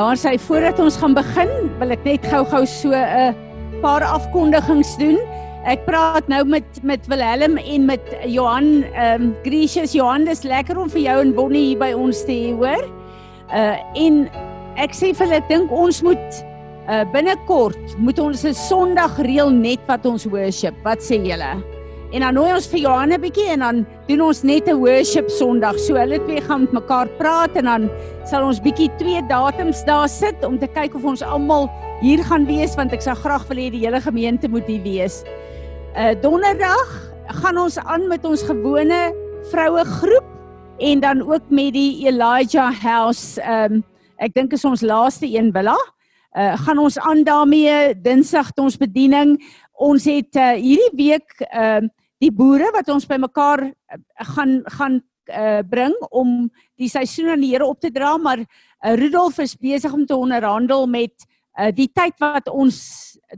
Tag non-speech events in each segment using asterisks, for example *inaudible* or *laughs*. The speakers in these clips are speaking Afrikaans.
Maar sy voordat ons gaan begin, wil ek net gou-gou so 'n paar afkondigings doen. Ek praat nou met met Wilhelm en met Johan ehm um, Gracious Johan, dis lekker om vir jou en Bonnie hier by ons te hê, hoor. Uh en ek sê vir hulle ek dink ons moet uh binnekort moet ons 'n Sondag reël net wat ons worship. Wat sê julle? En dan nooi ons vir Johan 'n bietjie en dan doen ons net 'n worship Sondag. So hulle twee gaan met mekaar praat en dan sal ons bietjie twee datums daar sit om te kyk of ons almal hier gaan wees want ek sou graag wil hê die hele gemeente moet hier wees. Uh donderdag gaan ons aan met ons gewone vroue groep en dan ook met die Elijah House. Um ek dink is ons laaste een villa. Uh gaan ons aan daarmee Dinsdag ons bediening. Ons het uh, hierdie week ehm uh, die boere wat ons bymekaar uh, gaan gaan uh, bring om die seisoen aan die Here op te dra, maar uh, Rudolf is besig om te onderhandel met uh, die tyd wat ons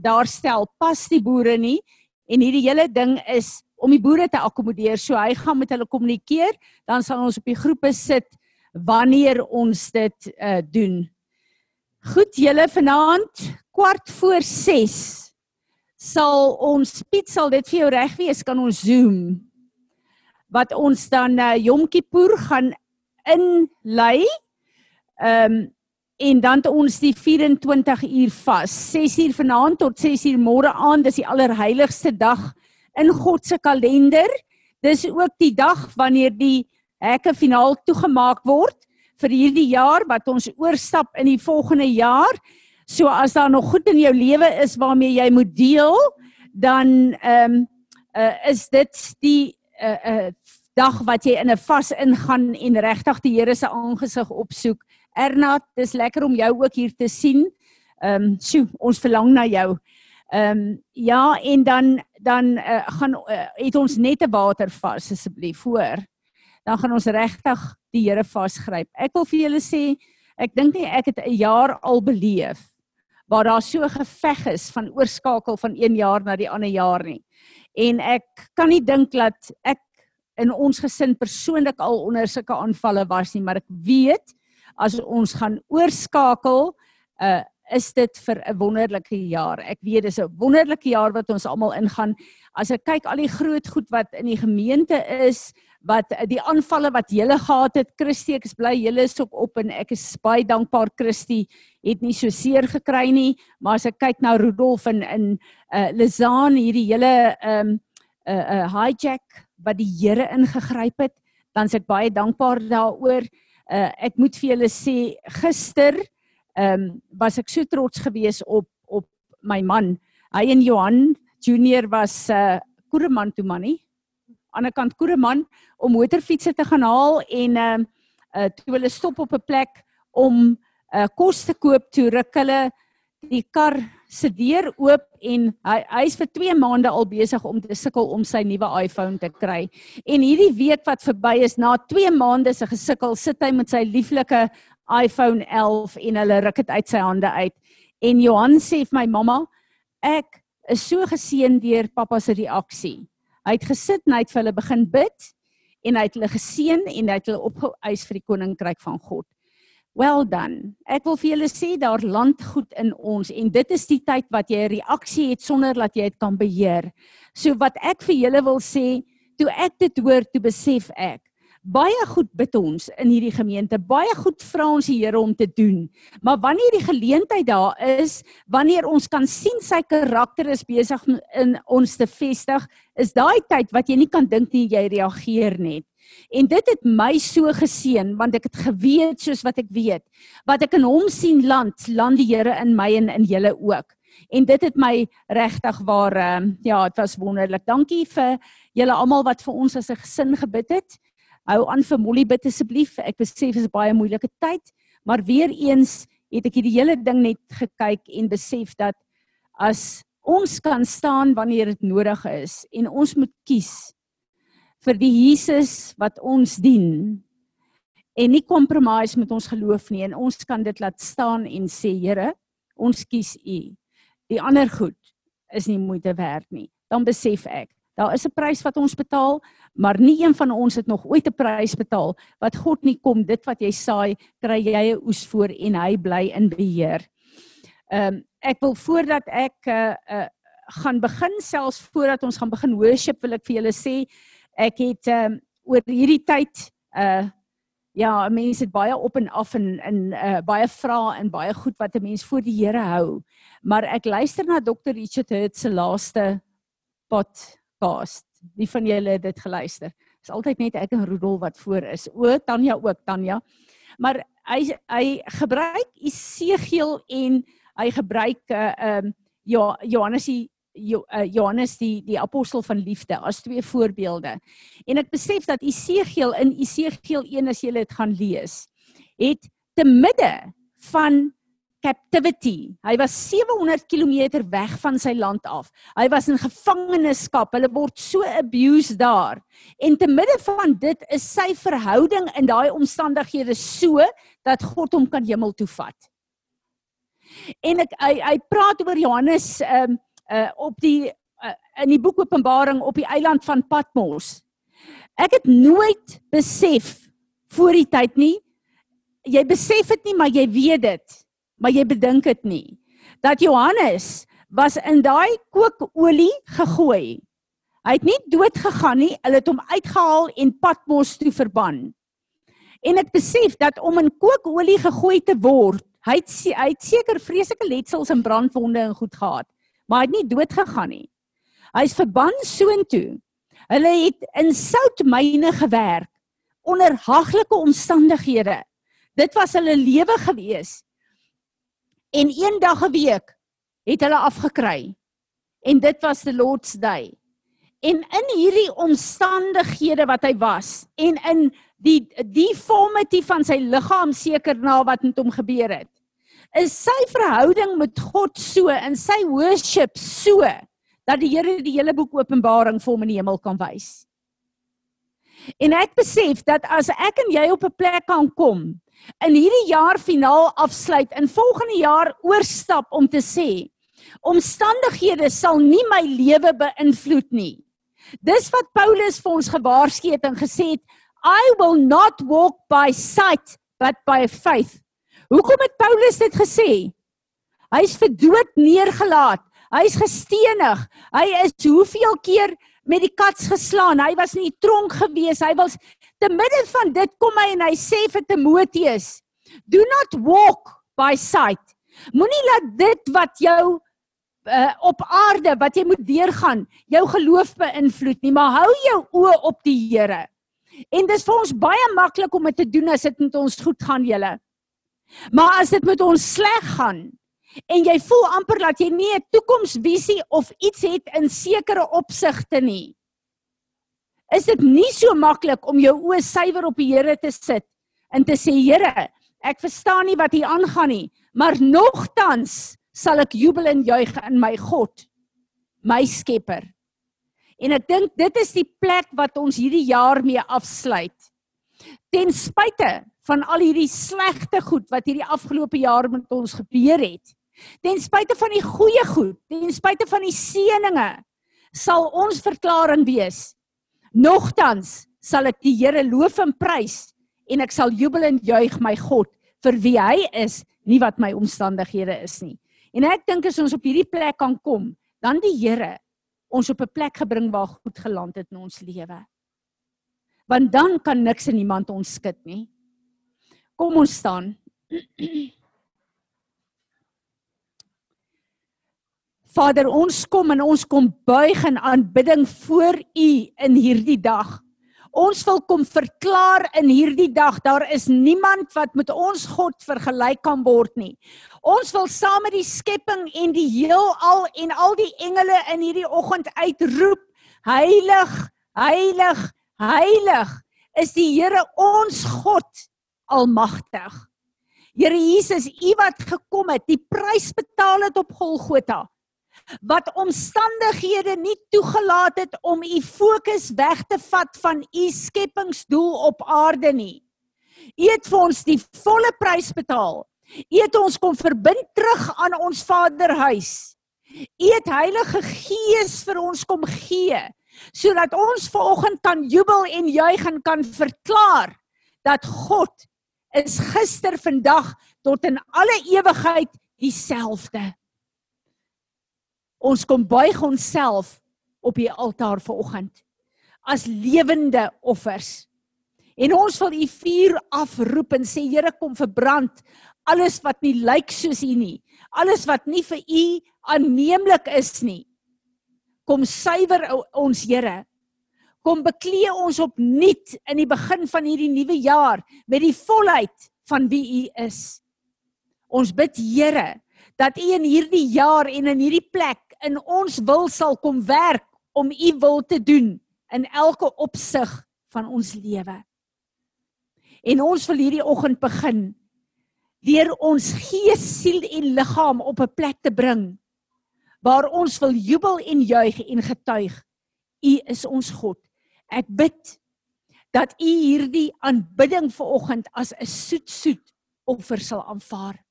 daar stel. Pas die boere nie en hierdie hele ding is om die boere te akkommodeer. So hy gaan met hulle kommunikeer, dan sal ons op die groepe sit wanneer ons dit uh, doen. Goed, julle vanaand kwart voor 6 sal ons Piet sal dit vir jou reg wees kan ons zoom wat ons dan uh, Yom Kippur gaan inlei. Ehm um, en dan het ons die 24 uur vas. 6 uur vanaand tot 6 uur môre aand, dis die allerheiligste dag in God se kalender. Dis ook die dag wanneer die hekke finaal toegemaak word vir hierdie jaar wat ons oorstap in die volgende jaar. So as daar nog goed in jou lewe is waarmee jy moet deel, dan ehm um, uh, is dit die uh, uh, dag wat jy in 'n vas ingaan en regtig die Here se aangesig opsoek. Erna, dis lekker om jou ook hier te sien. Ehm um, sjoe, ons verlang na jou. Ehm um, ja, en dan dan uh, gaan uh, het ons net 'n watervas asseblief voor. Dan gaan ons regtig die Here vasgryp. Ek wil vir julle sê, ek dink nie ek het 'n jaar al beleef waar daar so geveg is van oorskakel van een jaar na die ander jaar nie. En ek kan nie dink dat ek in ons gesin persoonlik al onder sulke aanvalle was nie, maar ek weet as ons gaan oorskakel, uh is dit vir 'n wonderlike jaar. Ek weet dis 'n wonderlike jaar wat ons almal ingaan. As ek kyk al die groot goed wat in die gemeente is, wat eh, die aanvalle wat julle gehad het, Christie, ek is bly julle is ook op en ek is baie dankbaar Christie het nie so seer gekry nie, maar as ek kyk na Rudolf en in uh Lizaan hierdie hele um uh uh hijack wat die Here ingegryp het, dan is ek baie dankbaar daaroor. Uh ek moet vir julle sê gister um was ek so trots geweest op op my man. Hy en Johan Junior was uh koereman toe man nie aan die kant Koereman om motorfietsse te gaan haal en ehm uh, uh, toe hulle stop op 'n plek om uh, kos te koop toe ruk hulle die kar se deur oop en hy hy's vir 2 maande al besig om te sukkel om sy nuwe iPhone te kry. En hierdie week wat verby is na 2 maande se gesukkel, sit hy met sy lieflike iPhone 11 en hulle ruk dit uit sy hande uit. En Johan sê vir my mamma, ek is so geseën deur pappa se reaksie. Hy het gesit en hy het vir hulle begin bid en hy het hulle geseën en hy het hulle opgeëis vir die koninkryk van God. Well done. Ek wil vir julle sê daar land goed in ons en dit is die tyd wat jy 'n reaksie het sonder dat jy dit kan beheer. So wat ek vir julle wil sê, toe ek dit hoor, toe besef ek, baie goed bid ons in hierdie gemeente. Baie goed vra ons die Here om te doen. Maar wanneer die geleentheid daar is, wanneer ons kan sien sy karakter is besig in ons te vestig, is daai tyd wat jy nie kan dink nie jy reageer net. En dit het my so geseën want ek het geweet soos wat ek weet, wat ek in hom sien land, land die Here in my en in julle ook. En dit het my regtig waar ehm, ja, dit was wonderlik. Dankie vir julle almal wat vir ons as 'n gesin gebid het. Hou aan vir Molly bid asseblief. Ek besef dit is baie moeilike tyd, maar weer eens het ek hierdie hele ding net gekyk en besef dat as ons kan staan wanneer dit nodig is en ons moet kies vir die Jesus wat ons dien en nie compromise met ons geloof nie en ons kan dit laat staan en sê Here, ons kies U. Die ander goed is nie moeite werd nie. Dan besef ek Daar is 'n prys wat ons betaal, maar nie een van ons het nog ooit 'n prys betaal wat God nie kom dit wat jy saai, kry jy 'n oes voor en hy bly in beheer. Ehm um, ek wil voordat ek uh, uh gaan begin selfs voordat ons gaan begin worship wil ek vir julle sê ek het ehm um, oor hierdie tyd uh ja, mense het baie op en af en in uh baie vrae en baie goed wat 'n mens voor die Here hou. Maar ek luister na Dr. Richard Hurt se laaste podcast. Wie van julle het dit geluister? Dis altyd net ek en Rudolf wat voor is. O, Tanya ook, Tanya. Maar hy hy gebruik Esegiel en hy gebruik uh um ja Johannes die Eh, Johannes die die apostel van liefde as twee voorbeelde. En ek besef dat Esegiel in Esegiel 1 as jy dit gaan lees, het te midde van captivity. Hy was 700 km weg van sy land af. Hy was in gevangenskap. Hulle word so abused daar. En te midde van dit is sy verhouding in daai omstandighede so dat God hom kan hemel toe vat. En ek hy hy praat oor Johannes ehm um, uh op die uh, in die boek Openbaring op die eiland van Patmos. Ek het nooit besef voor die tyd nie. Jy besef dit nie, maar jy weet dit. Maar jy bedink dit nie. Dat Johannes was in daai kookolie gegooi. Hy het nie dood gegaan nie. Hulle het hom uitgehaal en Patmos toe verban. En ek besef dat om in kookolie gegooi te word, hy het hy het seker vreeslike letsels en brandwonde en goed gehad maar hy het nie dood gegaan nie. Hy's verban soontoe. Hulle het in soutmyne gewerk onder haglike omstandighede. Dit was hulle lewe gewees. En eendag 'n week het hulle afgekry. En dit was the Lord's Day. En in hierdie omstandighede wat hy was en in die deformity van sy liggaam seker na wat met hom gebeur het is sy verhouding met God so in sy worship so dat die Here die hele boek Openbaring vir hom in die hemel kan wys. En ek besef dat as ek en jy op 'n plek kan kom in hierdie jaar finaal afsluit en volgende jaar oorstap om te sê omstandighede sal nie my lewe beïnvloed nie. Dis wat Paulus vir ons gewaarsku het en gesê het I will not walk by sight but by faith. Hoekom het Paulus dit gesê? Hy's vir dood neergelaat. Hy's gestenig. Hy is hoeveel keer met die kats geslaan. Hy was in die tronk gewees. Hy was te midde van dit kom hy en hy sê vir Timoteus, "Do not walk by sight." Moenie laat dit wat jou uh, op aarde wat jy moet deurgaan, jou geloof beïnvloed nie, maar hou jou oë op die Here. En dis vir ons baie maklik om dit te doen as dit met ons goed gaan, julle. Maar as dit met ons sleg gaan en jy voel amper dat jy nie 'n toekomsvisie of iets het in sekere opsigte nie. Is dit nie so maklik om jou oë suiwer op die Here te sit en te sê Here, ek verstaan nie wat hier aangaan nie, maar nogtans sal ek jubel en juig in my God, my Skepper. En ek dink dit is die plek wat ons hierdie jaar mee afsluit. Ten spyte van al hierdie slegte goed wat hierdie afgelope jaar met ons gebeur het. Ten spyte van die goeie goed, ten spyte van die seëninge, sal ons verklaring wees. Nogtans sal ek die Here loof en prys en ek sal jubel en juig my God vir wie hy is, nie wat my omstandighede is nie. En ek dink as ons op hierdie plek kan kom, dan die Here ons op 'n plek gebring waar goed geland het in ons lewe. Want dan kan niks en niemand ons skud nie. Kom ons staan. *clears throat* Vader, ons kom en ons kom buig in aanbidding voor U in hierdie dag. Ons wil kom verklaar in hierdie dag daar is niemand wat met ons God vergelyk kan word nie. Ons wil saam met die skepping en die heelal en al die engele in hierdie oggend uitroep: Heilig, heilig, heilig is die Here ons God almagtig. Here Jesus, U wat gekom het, die prys betaal het op Golgotha. Wat omstandighede nie toegelaat het om U fokus weg te vat van U skepingsdoel op aarde nie. U het vir ons die volle prys betaal. U het ons kom verbind terug aan ons Vaderhuis. U het Heilige Gees vir ons kom gee sodat ons vanoggend kan jubel en juig en kan verklaar dat God is gister, vandag tot in alle ewigheid dieselfde. Ons kom buig onsself op die altaar vanoggend as lewende offers. En ons wil u vuur afroep en sê Here kom verbrand alles wat nie lyk soos u nie. Alles wat nie vir u aanneemlik is nie. Kom suiwer ons Here. Kom beklee ons opnuut in die begin van hierdie nuwe jaar met die volheid van wie u is. Ons bid Here dat u in hierdie jaar en in hierdie plek in ons wil sal kom werk om u wil te doen in elke opsig van ons lewe. En ons wil hierdie oggend begin deur ons gees, siel en liggaam op 'n plek te bring waar ons wil jubel en juig en getuig. U is ons God. Ek bid dat u hierdie aanbidding vanoggend as 'n soet soet offer sal aanvaar.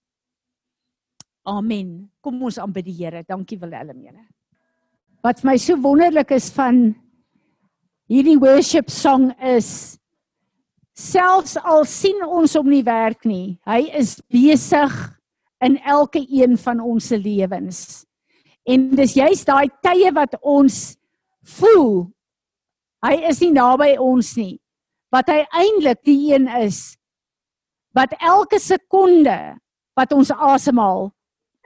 Amen. Kom ons aanbid die Here. Dankie Willem Here. Wat vir my so wonderlik is van hierdie worship song is selfs al sien ons hom nie werk nie, hy is besig in elke een van ons se lewens. En dis juist daai tye wat ons voel hy is nie naby ons nie, wat hy eintlik die een is wat elke sekonde wat ons asemhaal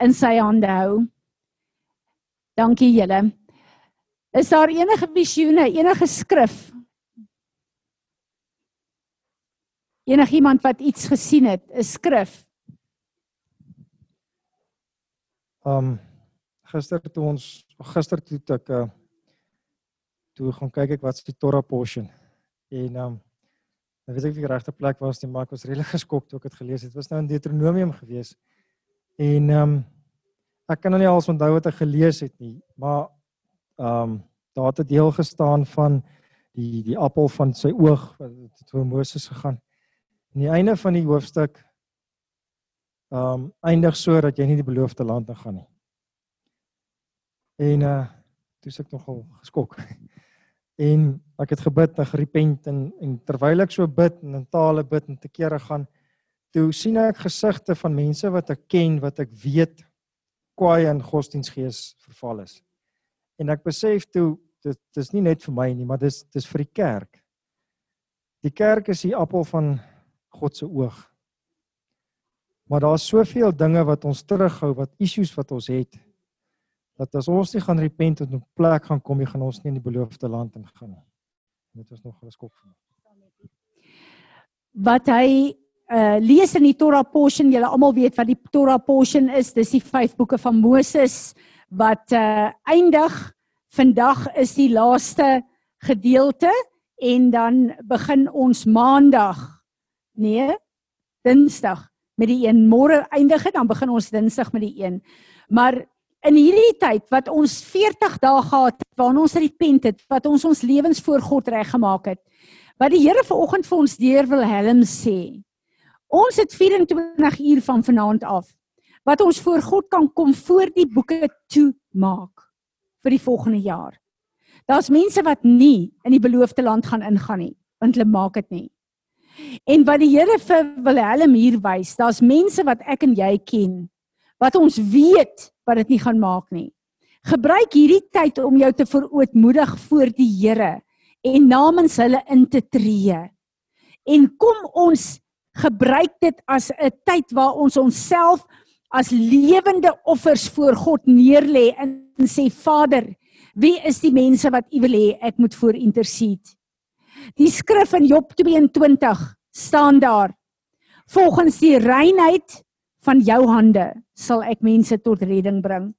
in sy hande hou. Dankie julle. Is daar enige visioene, enige skrif Enigiemand wat iets gesien het, 'n skrif. Um gister toe ons gister toe ek uh toe gaan kyk ek wat's die Torah portion. En um ek weet ek of die regte plek was nie, maar ek was regtig geskok toe ek dit gelees het. Dit was nou in Deuteronomium gewees. En um ek kan nou nie alles onthou wat ek gelees het nie, maar um daar het 'n deel gestaan van die die appel van sy oog wat toe Moses gegaan. In die einde van die hoofstuk ehm um, eindig so dat jy nie die beloofde land gaan nie. En uh toe ek nogal geskok. En ek het gebid en gerepent en en terwyl ek so bid en in tale bid en te kere gaan, toe sien ek gesigte van mense wat ek ken, wat ek weet kwaai in godsdiensgees verval is. En ek besef toe dit dis nie net vir my nie, maar dis dis vir die kerk. Die kerk is die appel van God se oog. Maar daar's soveel dinge wat ons terughou, wat issues wat ons het. Dat as ons nie gaan repent en op plek gaan kom, jy gaan ons nie in die beloofde land ingaan nie. Dit was nog 'n skok vir my. Wat hy uh lees in die Torah portion, julle almal weet wat die Torah portion is, dis die vyf boeke van Moses wat uh eindig. Vandag is die laaste gedeelte en dan begin ons maandag Nee, Dinsdag met die een. Môre eindig dit, dan begin ons Dinsdag met die een. Maar in hierdie tyd wat ons 40 dae gehad het waarin ons repent het, wat ons ons lewens voor God reggemaak het. Wat die Here vanoggend vir ons deur wil helm sê. Ons het 24 uur van vanaand af wat ons voor God kan kom voor die boeke toe maak vir die volgende jaar. Daar's mense wat nie in die beloofde land gaan ingaan nie, want hulle maak dit nie. En wat die Here vir Willem hier wys, daar's mense wat ek en jy ken wat ons weet wat dit nie gaan maak nie. Gebruik hierdie tyd om jou te verootmoedig voor die Here en namens hulle in te tree. En kom ons gebruik dit as 'n tyd waar ons onsself as lewende offers voor God neerlê en sê Vader, wie is die mense wat U wil hê ek moet voor intercede? Die skrif in Job 22 staan daar: Volgens die reinheid van jou hande sal ek mense tot redding bring.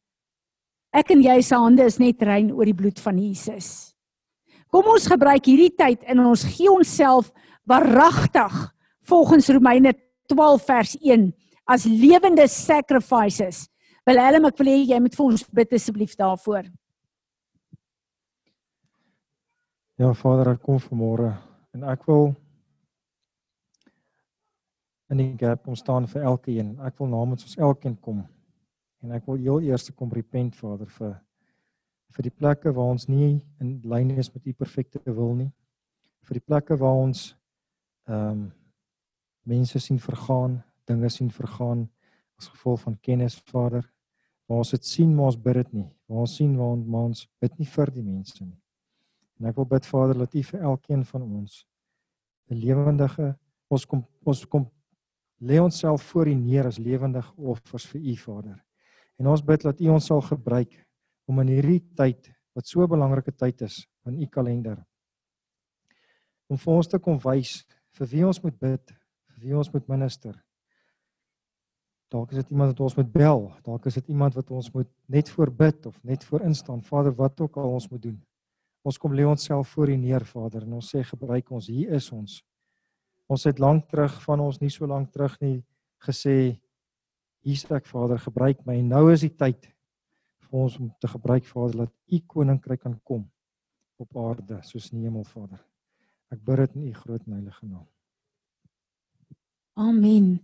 Ek en jy se hande is net rein oor die bloed van Jesus. Kom ons gebruik hierdie tyd en ons gee onsself waaragtig volgens Romeine 12 vers 1 as lewende sacrifices. Willem, ek wil hê jy moet vir ons bid asseblief daarvoor. Ja Vader, ek kom vanmôre en ek wil in die gap kom staan vir elkeen. Ek wil namens ons elkeen kom. En ek wil heel eers kom repent Vader vir vir die plekke waar ons nie in lyn is met u perfekte wil nie. Vir die plekke waar ons ehm um, mense sien vergaan, dinge sien vergaan as gevolg van kennis, Vader. Waar ons dit sien, maar ons bid dit nie. Waar ons sien waar ons, ons bid nie vir die mense nie. En ek wil bid Vader dat U vir elkeen van ons 'n lewendige ons kom ons kom lê onsself voor U neer as lewendige offers vir U Vader. En ons bid dat U ons sal gebruik om in hierdie tyd wat so 'n belangrike tyd is in U kalender om vir ons te kom wys vir wie ons moet bid, wie ons moet minister. Dalk is dit iemand wat ons moet bel, dalk is dit iemand wat ons moet net voorbid of net voor instaan. Vader, wat ook al ons moet doen. Ons kom lê onsself voor U neer, Vader, en ons sê gebruik ons. Hier is ons. Ons het lank terug van ons nie so lank terug nie gesê hier's ek Vader, gebruik my. Nou is die tyd vir ons om te gebruik Vader dat u koninkryk kan kom op aarde soos in die hemel Vader. Ek bid dit in u groot en heilige naam. Amen.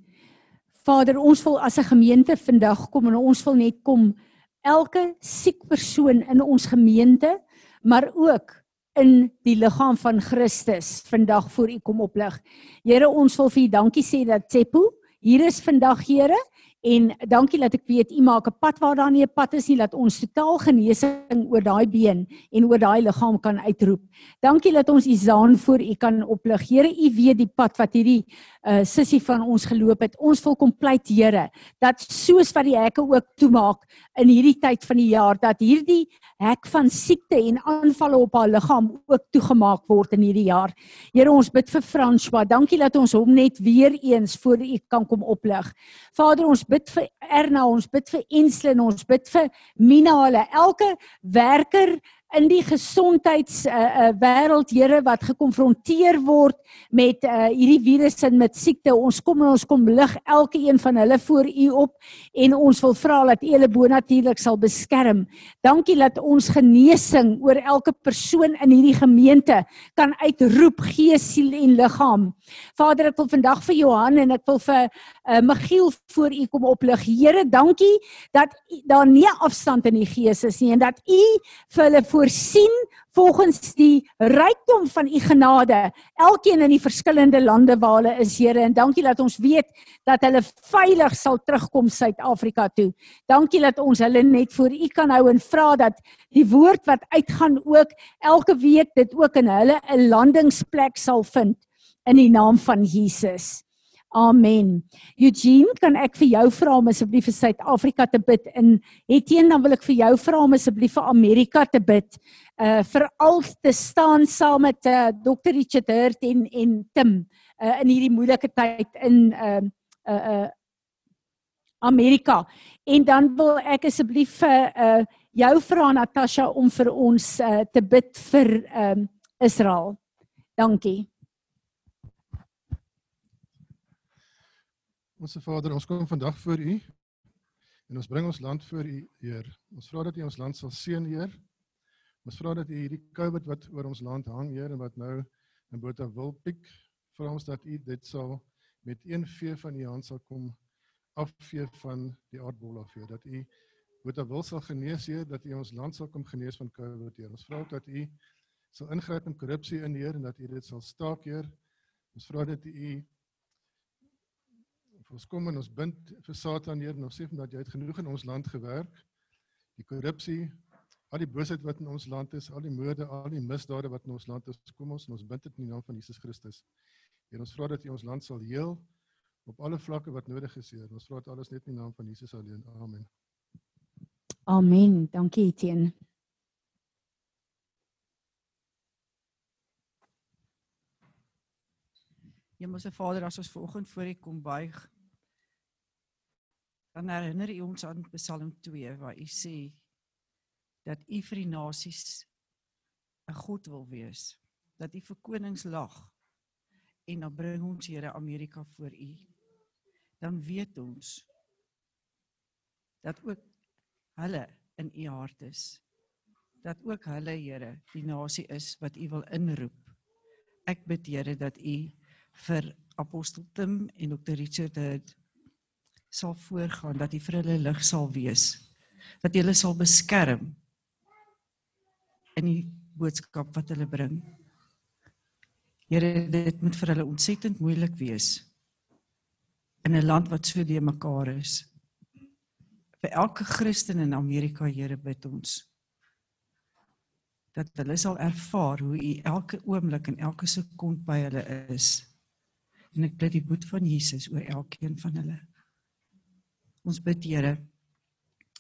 Vader, ons wil as 'n gemeente vandag kom en ons wil net kom elke siek persoon in ons gemeente, maar ook in die liggaam van Christus vandag voor U kom oplig. Here, ons wil vir U dankie sê dat Tsepo hier is vandag, Here. En dankie dat ek weet u maak 'n pad waar daar nie 'n pad is nie dat ons totaal genesing oor daai been en oor daai liggaam kan uitroep. Dankie dat ons u zaan voor u kan oplig. Here, u weet die pad wat hierdie uh sissie van ons geloop het. Ons wil kom pleit Here dat soos wat die hekke ook toemaak in hierdie tyd van die jaar dat hierdie hek van siekte en aanvalle op haar liggaam ook toegemaak word in hierdie jaar. Here ons bid vir François. Dankie dat ons hom net weer eens voor U kan kom oplig. Vader, ons bid vir Erna, ons bid vir Enslin, ons bid vir Mina, hulle elke werker in die gesondheids uh, uh, wêreld Here wat gekonfronteer word met uh, hierdie virus en met siekte ons kom en ons kom lig elke een van hulle voor u op en ons wil vra dat u hulle bonatuurlik sal beskerm. Dankie dat ons genesing oor elke persoon in hierdie gemeente kan uitroep gees, siel en liggaam. Vader, ek wil vandag vir Johan en ek wil vir uh, Michiel voor u kom oplig. Here, dankie dat daar nie afstand in die gees is nie en dat u vir hulle voor voorsien volgens die rykdom van u genade elkeen in die verskillende lande waar hulle is Here en dankie dat ons weet dat hulle veilig sal terugkom Suid-Afrika toe. Dankie dat ons hulle net voor u kan hou en vra dat die woord wat uitgaan ook elke week dit ook in hulle 'n landingsplek sal vind in die naam van Jesus. Amen. Eugene, kan ek vir jou vra om asseblief vir Suid-Afrika te bid in Etienne dan wil ek vir jou vra om asseblief vir Amerika te bid. Uh vir al te staan saam met uh, Dr. Richard Hurt en en Tim uh in hierdie moeilike tyd in uh uh, uh Amerika. En dan wil ek asseblief vir uh jou vra Natasha om vir ons uh te bid vir um Israel. Dankie. Onse Vader, ons kom vandag voor U en ons bring ons land voor U, Heer. Ons vra dat U ons land sal seën, Heer. Ons vra dat U hierdie COVID wat oor ons land hang, Heer, en wat nou in Botha wil piek, vra ons dat U dit sal met een vee van U hand sal kom afvee van die aardbol af, Heer. Dat U Botha wil sal genees, Heer, dat U ons land sal kom genees van COVID, Heer. Ons vra dat U sal ingryp in korrupsie in, Heer, en dat U dit sal staak, Heer. Ons vra dat U Ons kom en ons bind vir Satan neer en ons sê dat jy het genoeg in ons land gewerk. Die korrupsie, al die boosheid wat in ons land is, al die moorde, al die misdade wat in ons land is, kom ons en ons bind dit in die naam van Jesus Christus. En ons vra dat jy ons land sal heel op alle vlakke wat nodig is, Heer. Ons vra dit alles net in die naam van Jesus alleen. Amen. Amen. Dankie, Etienne. Hemelse Vader, as ons vanoggend voor U kom buig, dan herinner u ons aan Psalm 2 waar u sê dat u vir die nasies 'n God wil wees, dat u vir konings lag en dan bring ons Here Amerika voor u. Dan weet ons dat ook hulle in u hart is. Dat ook hulle Here die nasie is wat u wil inroep. Ek bid Here dat u vir apostel Tim en dokter Richard het sal voorgaan dat U vir hulle lig sal wees. Dat U hulle sal beskerm. in die boodskap wat hulle bring. Here, dit moet vir hulle ontsettend moeilik wees in 'n land wat so de mekaar is. Vir elke Christen in Amerika, Here, bid ons dat hulle sal ervaar hoe U elke oomblik en elke sekond by hulle is. En ek bid die boet van Jesus oor elkeen van hulle. Ons bid Here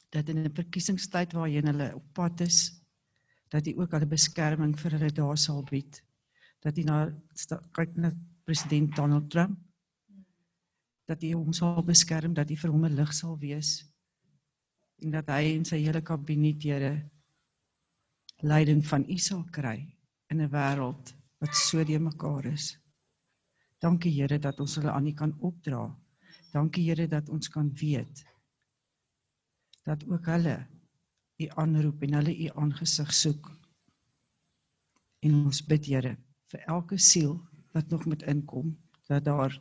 dat in 'n verkiesingstyd waarheen hulle op pad is, dat U ook hulle beskerming vir hulle daar sal bied. Dat U na kyk na president Donald Trump dat U hom sal beskerm, dat U vir hom 'n lig sal wees en dat hy en sy hele kabinet Here leiding van U sal kry in 'n wêreld wat so de mekaar is. Dankie Here dat ons hulle aan U kan opdra. Dankie Here dat ons kan weet dat ook hulle U aanroep en hulle U aangesig soek. En ons bid Here vir elke siel wat nog moet inkom dat daar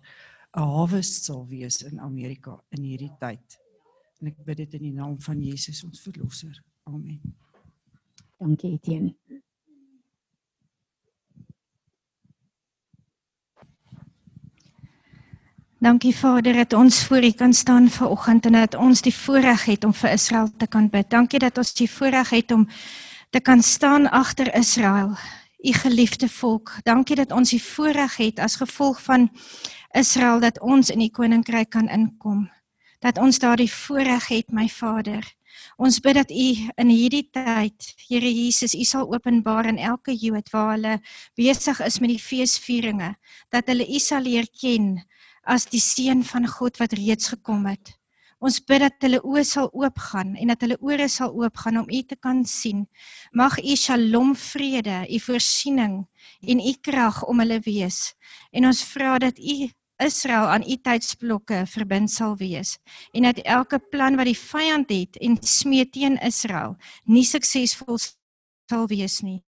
'n harvest sal wees in Amerika in hierdie tyd. En ek bid dit in die naam van Jesus ons verlosser. Amen. Dankie Etienne. Dankie Vader dat ons voor U kan staan ver oggend en dat ons die voorreg het om vir Israel te kan bid. Dankie dat ons die voorreg het om te kan staan agter Israel, U geliefde volk. Dankie dat ons die voorreg het as gevolg van Israel dat ons in die koninkryk kan inkom. Dat ons daardie voorreg het, my Vader. Ons bid dat U in hierdie tyd, Here Jesus, U sal openbaar in elke Jood waar hulle besig is met die feesvieringe, dat hulle U sal leer ken as die seun van God wat reeds gekom het. Ons bid dat hulle oë sal oopgaan en dat hulle ore sal oopgaan om U te kan sien. Mag U Shalom vrede, U voorsiening en U krag om hulle wees. En ons vra dat U Israel aan U tydsblokke verbind sal wees en dat elke plan wat die vyand het en smee teen Israel nie suksesvol sal wees nie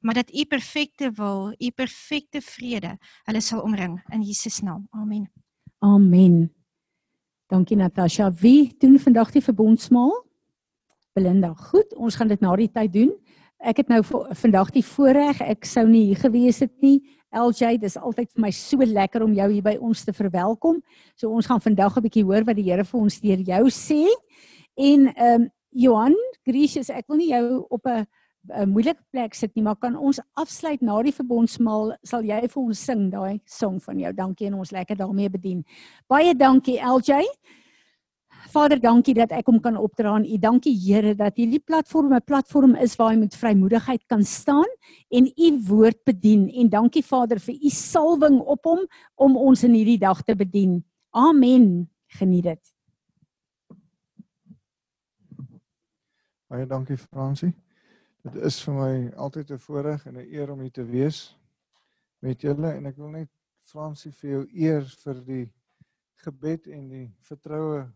maar dat u perfekte wil, u perfekte vrede hulle sal omring in Jesus naam. Amen. Amen. Dankie Natasha. Wie doen vandag die verbondsmaal? Belinda. Goed, ons gaan dit na die tyd doen. Ek het nou vandag die voorreg, ek sou nie hier gewees het nie. LJ, dis altyd vir my so lekker om jou hier by ons te verwelkom. So ons gaan vandag 'n bietjie hoor wat die Here vir ons deur jou sê. En ehm um, Johan, Gracious, ek wil nie jou op 'n 'n moeilike plek sit nie, maar kan ons afsluit na die verbondsmaal sal jy vir ons sing daai song van jou. Dankie en ons lekker daarmee bedien. Baie dankie LJ. Vader, dankie dat ek hom kan opdra aan U. Dankie Here dat hierdie platform 'n platform is waar jy met vrymoedigheid kan staan en U woord bedien. En dankie Vader vir U salwing op hom om ons in hierdie dag te bedien. Amen. Geniet dit. Baie dankie Fransie. Dit is vir my altyd 'n voorreg en 'n eer om hier te wees met julle en ek wil net Fransie vir jou eer vir die gebed en die vertroue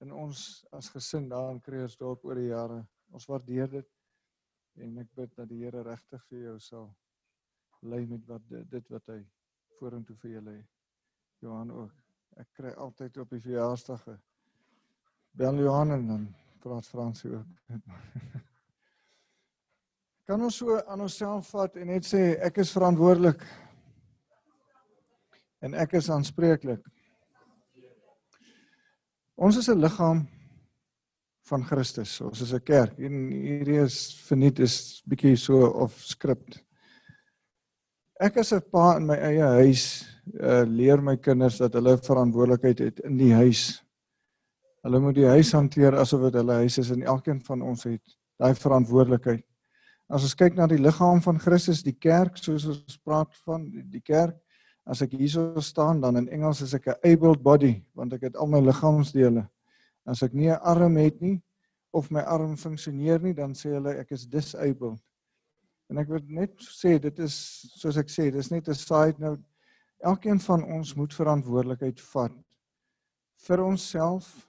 in ons as gesin daar in Kreersdorp oor die jare. Ons waardeer dit en ek bid dat die Here regtig vir jou sal lei met wat dit wat hy vorentoe vir julle het. Johan ook. Ek kry altyd op die verjaarsdag bel Johan en dan praat Fransie ook. *laughs* Kan ons so aan onsself vat en net sê ek is verantwoordelik en ek is aanspreeklik. Ons is 'n liggaam van Christus. Ons is 'n kerk en hierdie is verniet is bietjie so of skrip. Ek as 'n pa in my eie huis uh, leer my kinders dat hulle verantwoordelikheid het in die huis. Hulle moet die huis hanteer asof dit hulle huis is en elkeen van ons het daai verantwoordelikheid. As ons kyk na die liggaam van Christus, die kerk, soos ons praat van die kerk, as ek hierso staan dan in Engels is ek 'n able body want ek het al my liggaamsdele. As ek nie 'n arm het nie of my arm funksioneer nie, dan sê hulle ek is disabled. En ek wil net sê dit is soos ek sê, dis net 'n side note. Elkeen van ons moet verantwoordelikheid vat vir onsself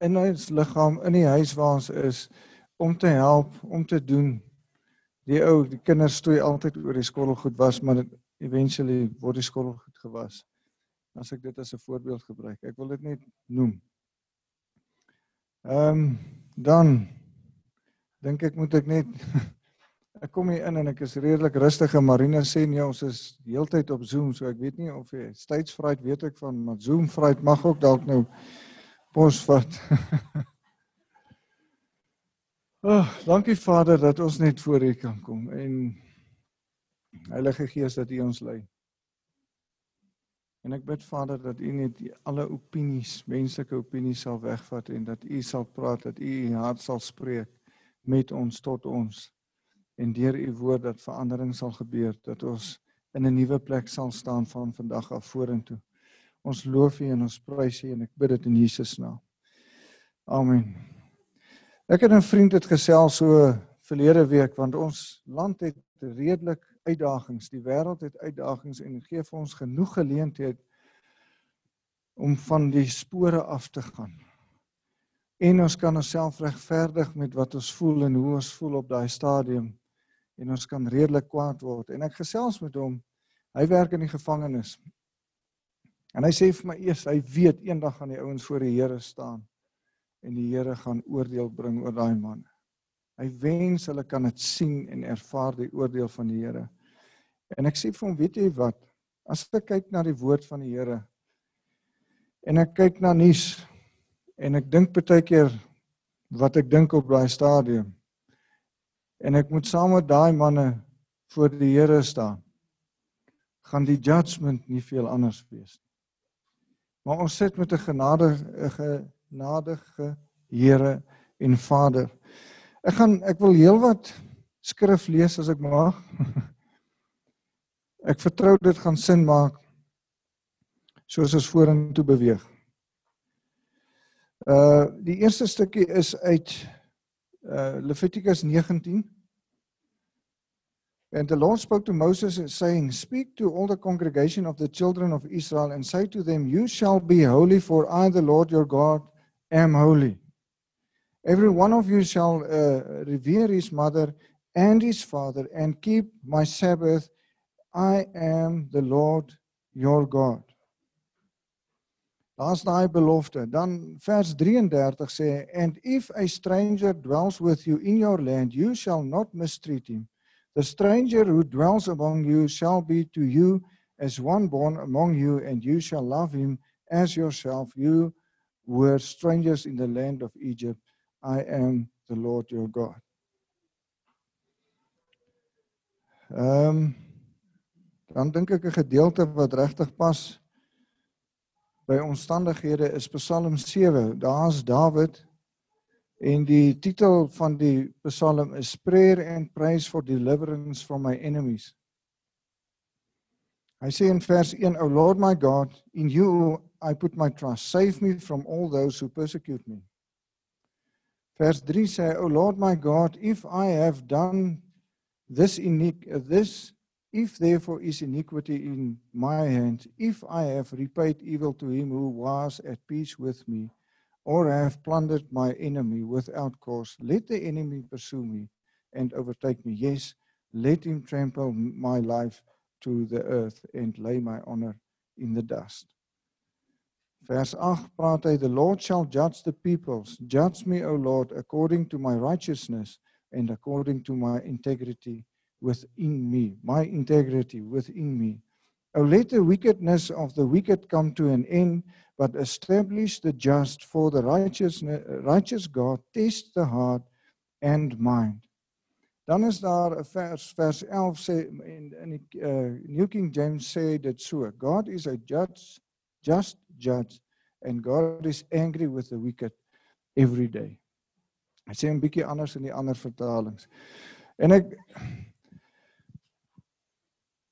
in ons liggaam in die huis waar ons is om te help, om te doen die ou die kinders stoei altyd oor die skottelgoed was maar eventually word die skottelgoed gewas as ek dit as 'n voorbeeld gebruik ek wil dit net noem ehm um, dan dink ek moet ek net *laughs* Ek kom hier in en ek is redelik rustig en Marina sê nee ons is heeltyd op Zoom so ek weet nie of jy stydsvryheid weet ek van maar Zoom vryheid mag ook dalk nou pos vat. *laughs* Ag, oh, dankie Vader dat ons net voor U kan kom en Heilige Gees dat U ons lei. En ek bid Vader dat U net alle opinies, menslike opinies sal wegvat en dat U sal praat, dat U U hart sal spreek met ons tot ons. En deur U woord dat verandering sal gebeur, dat ons in 'n nuwe plek sal staan van vandag af vorentoe. Ons loof U en ons prys U en ek bid dit in Jesus naam. Amen. Ek het 'n vriend het gesels so verlede week want ons land het redelik uitdagings. Die wêreld het uitdagings en gee vir ons genoeg geleentheid om van die spore af te gaan. En ons kan onsself regverdig met wat ons voel en hoe ons voel op daai stadium en ons kan redelik kwaad word. En ek gesels met hom. Hy werk in die gevangenis. En hy sê vir my eers hy weet eendag gaan die ouens voor die Here staan en die Here gaan oordeel bring oor daai manne. Hy wens hulle kan dit sien en ervaar die oordeel van die Here. En ek sê vir hom, weet jy wat? As ek kyk na die woord van die Here en ek kyk na nuus en ek dink baie keer wat ek dink op daai stadium en ek moet saam met daai manne voor die Here staan gaan die judgment nie veel anders wees nie. Maar ons sit met 'n genadige genadige Here en Vader. Ek gaan ek wil heelwat skrif lees as ek mag. *laughs* Ek vertrou dit gaan sin maak soos ons vorentoe beweeg. Uh die eerste stukkie is uit uh Levitikus 19. And the Lord spoke to Moses saying, Speak to all the congregation of the children of Israel and say to them, You shall be holy, for I, the Lord your God, am holy. Every one of you shall uh, revere his mother and his father and keep my Sabbath I am the Lord your God. Daar's daai belofte. Dan vers 33 sê and if a stranger dwells with you in your land you shall not mistreat him. The stranger who dwells among you shall be to you as one born among you and you shall love him as yourself. You were strangers in the land of Egypt. I am the Lord your God. Ehm um, dan dink ek 'n gedeelte wat regtig pas by omstandighede is Psalm 7. Daar's Dawid en die titel van die Psalm is Prayer and Praise for Deliverance from My Enemies. Hy sê in vers 1, O Lord my God, in you I put my trust. Save me from all those who persecute me. Vers 3 sê, O Lord my God, if I have done this unique this If therefore is iniquity in my hand, if I have repaid evil to him who was at peace with me, or have plundered my enemy without cause, let the enemy pursue me and overtake me. Yes, let him trample my life to the earth and lay my honor in the dust. Vers 8 praat hy the Lord shall judge the peoples judge me o Lord according to my righteousness and according to my integrity within me, my integrity within me. O let the wickedness of the wicked come to an end, but establish the just for the righteous, righteous God, test the heart and mind. Dan is daar 'n vers vers 11 sê in in die uh, New King James sê dit so God is a judge just judge and God is angry with the wicked every day. Hy sê 'n bietjie anders in die ander vertalings. En ek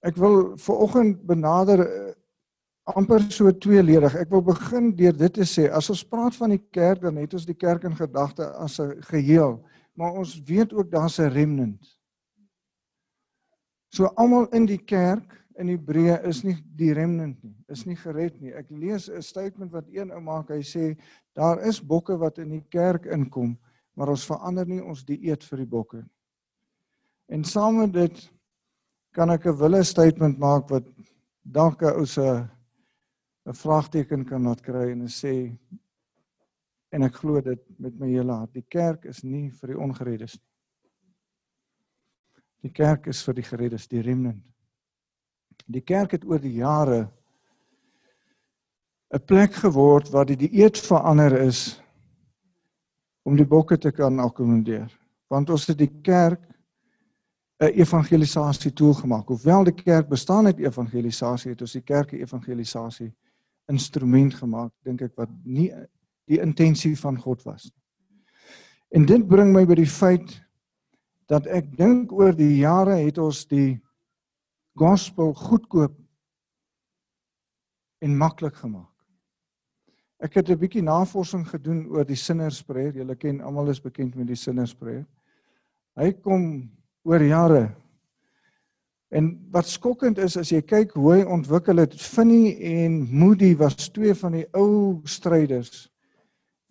Ek wil ver oggend benader uh, amper so tweeledig. Ek wil begin deur dit te sê, as ons praat van die kerk, dan het ons die kerk in gedagte as 'n geheel, maar ons weet ook daar's 'n remnant. So almal in die kerk in Hebreë is nie die remnant nie, is nie gered nie. Ek lees 'n statement wat een ou maak, hy sê daar is bokke wat in die kerk inkom, maar ons verander nie ons dieet vir die bokke nie. En saam met dit kan ek 'n wille statement maak wat dalk 'n ou se 'n vraagteken kan laat kry en sê en ek glo dit met my hele hart. Die kerk is nie vir die ongereddes nie. Die kerk is vir die gereddes, die remnant. Die kerk het oor die jare 'n plek geword waar die dieet verander is om die bokke te kan akkommodeer. Want ons het die kerk 'n evangelisasie tool gemaak. Hoewel die kerk bestaan uit evangelisasie, het ons die kerk 'n evangelisasie instrument gemaak, dink ek wat nie die intensie van God was nie. En dit bring my by die feit dat ek dink oor die jare het ons die gospel goedkoop en maklik gemaak. Ek het 'n bietjie navorsing gedoen oor die sinnerspreer. Julle ken almal is bekend met die sinnerspreer. Hy kom oor jare. En wat skokkend is as jy kyk hoe hy ontwikkel het, Finney en Moody was twee van die ou stryders.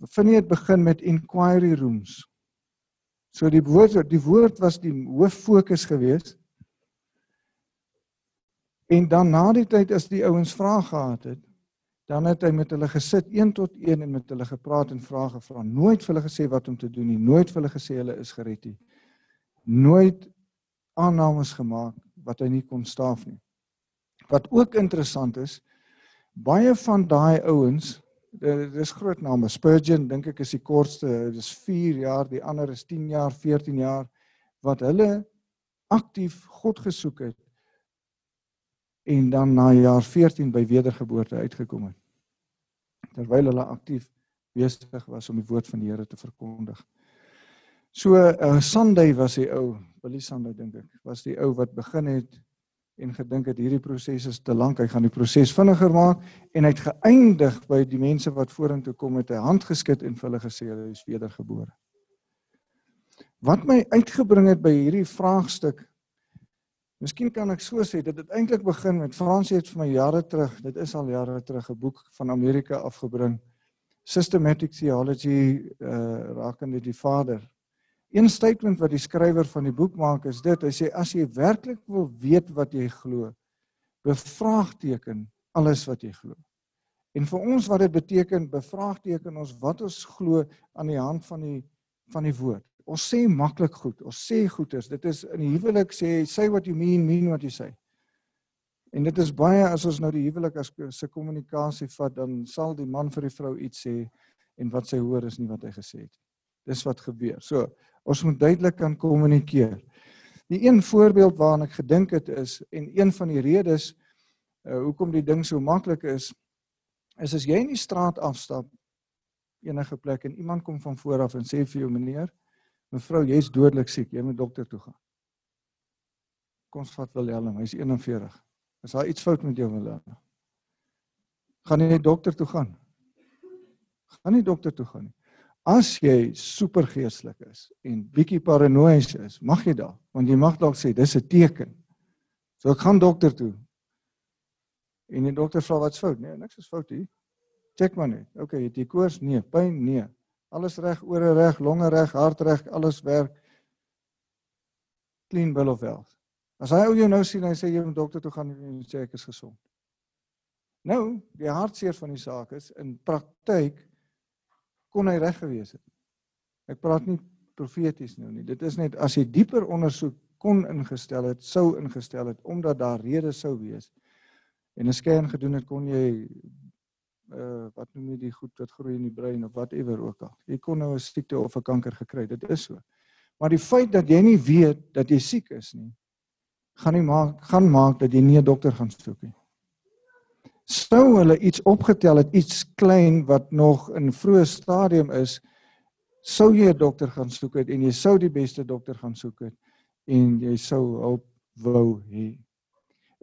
Finney het begin met inquiry rooms. So die woord die woord was die hoof fokus geweest. En dan na die tyd as die ouens vrae gehad het, dan het hy met hulle gesit 1 tot 1 en met hulle gepraat en vrae gevra. Nooit vir hulle gesê wat om te doen nie, nooit vir hulle gesê hulle is gered nie nooit aannames gemaak wat hy nie kon staaf nie. Wat ook interessant is, baie van daai ouens, dis groot name, Spurgeon dink ek is die kortste, dis 4 jaar, die ander is 10 jaar, 14 jaar wat hulle aktief God gesoek het en dan na jaar 14 by wedergeboorte uitgekom het. Terwyl hulle aktief besig was om die woord van die Here te verkondig. So uh, Sunday was die ou, Billy Sunday dink ek, was die ou wat begin het en gedink het hierdie proses is te lank, hy gaan die proses vinniger maak en hy het geëindig by die mense wat vorentoe kom met 'n hand geskit en vir hulle gesê hulle is wedergebore. Wat my uitgebring het by hierdie vraagstuk Miskien kan ek so sê dit het eintlik begin met Fransie het vir my jare terug, dit is al jare terug 'n boek van Amerika afgebring. Systematic Theology uh rakende die Vader Een statement wat die skrywer van die boek maak is dit: hy sê as jy werklik wil weet wat jy glo, bevraagteken alles wat jy glo. En vir ons wat dit beteken, bevraagteken ons wat ons glo aan die hand van die van die woord. Ons sê maklik goed. Ons sê goeders. Dit is in die huwelik sê say what you mean, mean what you say. En dit is baie as ons nou die huwelik as se kommunikasie vat, dan sal die man vir die vrou iets sê en wat sy hoor is nie wat hy gesê het. Dis wat gebeur. So, Ons moet duidelik kan kommunikeer. Die een voorbeeld waaraan ek gedink het is en een van die redes uh, hoekom die ding so maklik is is as jy in die straat afstap enige plek en iemand kom van voor af en sê vir jou meneer, mevrou, jy's dodelik siek, jy moet dokter toe gaan. Kom ons vat Willem, hy's 41. Is daar iets fout met jou Willem? Gaan jy dokter toe gaan? Gaan nie dokter toe gaan nie. As jy supergeestelik is en bietjie paranoïes is, mag jy dalk, want jy mag dalk sê dis 'n teken. So ek gaan dokter toe. En die dokter vra wat's fout? Nee, niks is fout hier. Check maar net. OK, het jy koors? Nee, pyn? Nee. Alles reg, ore reg, longe reg, hart reg, alles werk. Clean bill of health. As hy ou jou nou sien, hy sê jy moet dokter toe gaan en sê ek is gesond. Nou, die hartseer van die saak is in praktyk kon hy reg gewees het. Ek praat nie profeties nou nie. Dit is net as jy dieper ondersoek kon ingestel het, sou ingestel het omdat daar redes sou wees. En 'n scan gedoen het kon jy uh wat noem jy die goed wat groei in die brein of whatever ook al. Jy kon nou 'n siekte of 'n kanker gekry. Dit is so. Maar die feit dat jy nie weet dat jy siek is nie, gaan nie maak gaan maak dat jy nie 'n dokter gaan soek nie sou hulle iets opgetel het iets klein wat nog in vroeë stadium is sou jy 'n dokter gaan soek het en jy sou die beste dokter gaan soek het en jy sou hulp wou hê.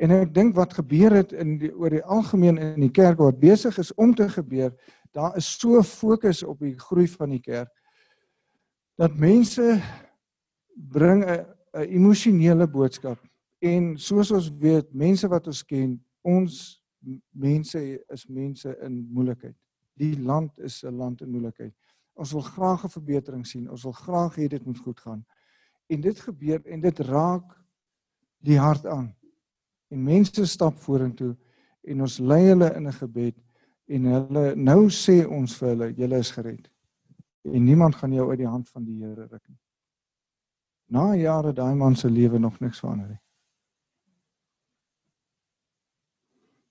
En ek dink wat gebeur het in die oor die algemeen in die kerk wat besig is om te gebeur, daar is so fokus op die groei van die kerk dat mense bring 'n 'n emosionele boodskap en soos ons weet, mense wat ons ken, ons mense is mense in moeilikheid. Die land is 'n land in moeilikheid. Ons wil graag 'n verbetering sien. Ons wil graag hê dit moet goed gaan. En dit gebeur en dit raak die hart aan. En mense stap vorentoe en ons lei hulle in 'n gebed en hulle nou sê ons vir hulle julle is gered. En niemand gaan jou uit die hand van die Here ruk nie. Na jare daai man se lewe nog niks verander nie.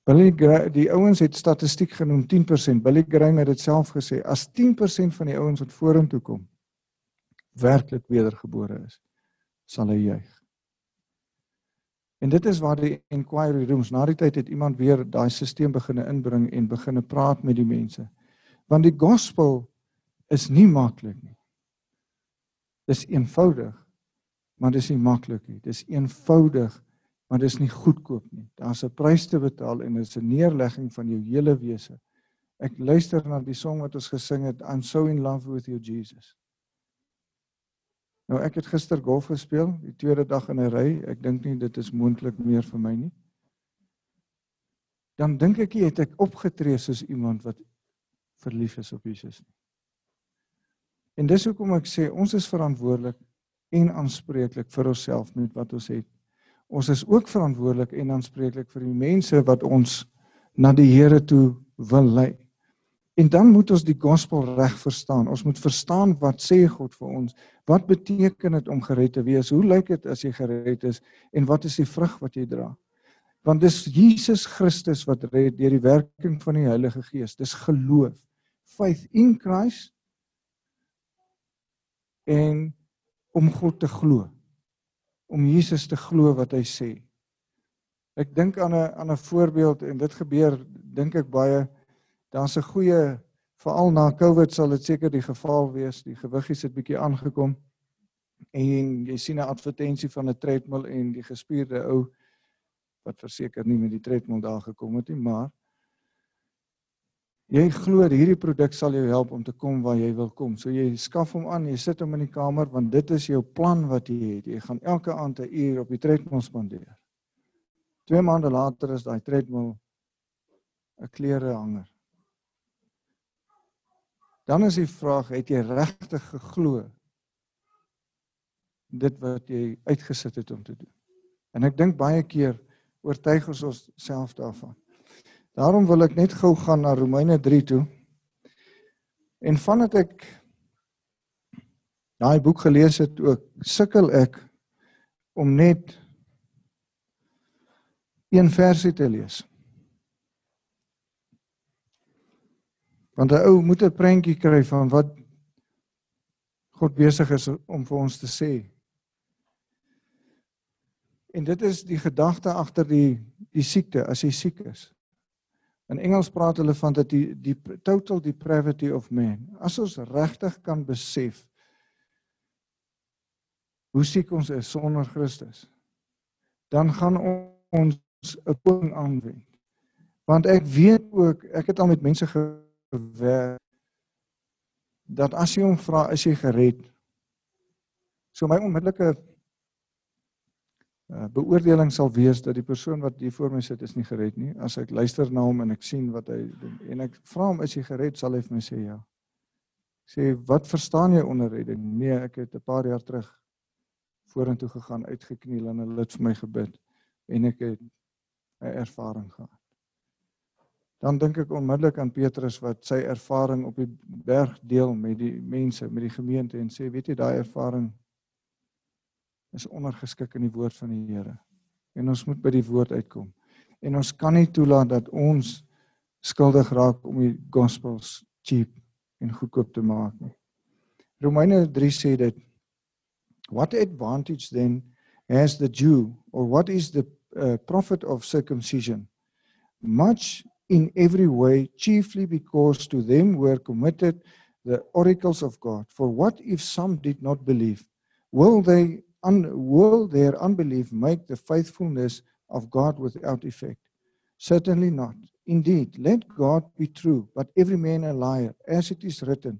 Billy Graham, die ouens het statistiek genoem 10%. Billy Graham het dit self gesê, as 10% van die ouens wat vorentoe kom werklik wedergebore is, sal hy juig. En dit is waar die inquiry rooms na die tyd het iemand weer daai stelsel begine inbring en begine praat met die mense. Want die gospel is nie maklik nie. Dis eenvoudig, maar dis nie maklik nie. Dis eenvoudig, maar dis nie goedkoop nie. Daar's 'n prys te betaal en dit is 'n neerlegging van jou hele wese. Ek luister na die song wat ons gesing het, I'm so in love with you Jesus. Nou ek het gister golf gespeel, die tweede dag in 'n ry. Ek dink nie dit is moontlik meer vir my nie. Dan dink ek jy het ek opgetree soos iemand wat verlief is op Jesus nie. En dis hoekom ek sê ons is verantwoordelik en aanspreeklik vir onsself met wat ons het. Ons is ook verantwoordelik en aanspreeklik vir die mense wat ons na die Here toe wil lei. En dan moet ons die gospel reg verstaan. Ons moet verstaan wat sê God vir ons? Wat beteken dit om gered te wees? Hoe lyk dit as jy gered is en wat is die vrug wat jy dra? Want dis Jesus Christus wat red deur die werking van die Heilige Gees. Dis geloof. Faith in Christ en om God te glo. Om Jesus te glo wat hy sê. Ek dink aan 'n aan 'n voorbeeld en dit gebeur dink ek baie daar's 'n goeie veral na Covid sal dit seker die geval wees. Die gewiggies het bietjie aangekom en jy sien 'n advertensie van 'n treadmill en die gespierde ou wat verseker nie met die treadmill daar gekom het nie, maar jy glo hierdie produk sal jou help om te kom waar jy wil kom. So jy skaf hom aan, jy sit hom in die kamer want dit is jou plan wat jy het. Jy gaan elke aand 'n uur op die treadmill spandeer. 2 maande later is daai treadmill 'n klere hanger. Dan is die vraag, het jy regtig geglo dit wat jy uitgesit het om te doen? En ek dink baie keer oortuig ons onsself daarvan. Daarom wil ek net gou gaan na Romeine 3 toe. En vandat ek daai boek gelees het ook, sukkel ek om net een versie te lees. Want 'n ou moet 'n prentjie kry van wat God besig is om vir ons te sê. En dit is die gedagte agter die die siekte as jy siek is. In Engels praat hulle van dat die die total depravity of man. As ons regtig kan besef hoe siek ons is sonder Christus, dan gaan ons 'n poging aanwend. Want ek weet ook, ek het al met mense ge gewerk dat as jy hom vra is jy gered. So my onmiddellike uh, beoordeling sal wees dat die persoon wat hier voor my sit is nie gered nie. As ek luister na hom en ek sien wat hy doen en ek vra hom is jy gered? sal hy vir my sê ja. Sê wat verstaan jy onder redding? Nee ek het 'n paar jaar terug vorentoe gegaan uitgekniel en hulle het vir my gebid en ek het 'n ervaring gehad dan dink ek onmiddellik aan Petrus wat sy ervaring op die berg deel met die mense, met die gemeente en sê, weet jy, daai ervaring is ondergeskik in die woord van die Here. En ons moet by die woord uitkom. En ons kan nie toelaat dat ons skuldig raak om die gospels cheap en goedkoop te maak nie. Romeine 3 sê dit What advantage then has the Jew or what is the uh, profit of circumcision? Much in every way, chiefly because to them were committed the oracles of God. For what if some did not believe? Will they un, will their unbelief make the faithfulness of God without effect? Certainly not. Indeed, let God be true, but every man a liar, as it is written,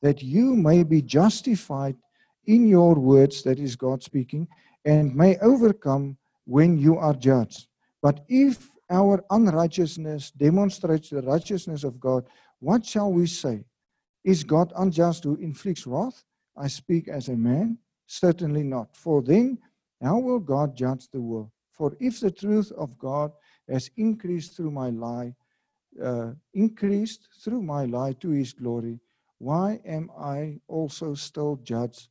that you may be justified in your words, that is God speaking, and may overcome when you are judged. But if our unrighteousness demonstrates the righteousness of God, what shall we say? Is God unjust who inflicts wrath? I speak as a man? Certainly not. For then, how will God judge the world? For if the truth of God has increased through my lie, uh, increased through my lie to his glory, why am I also still judged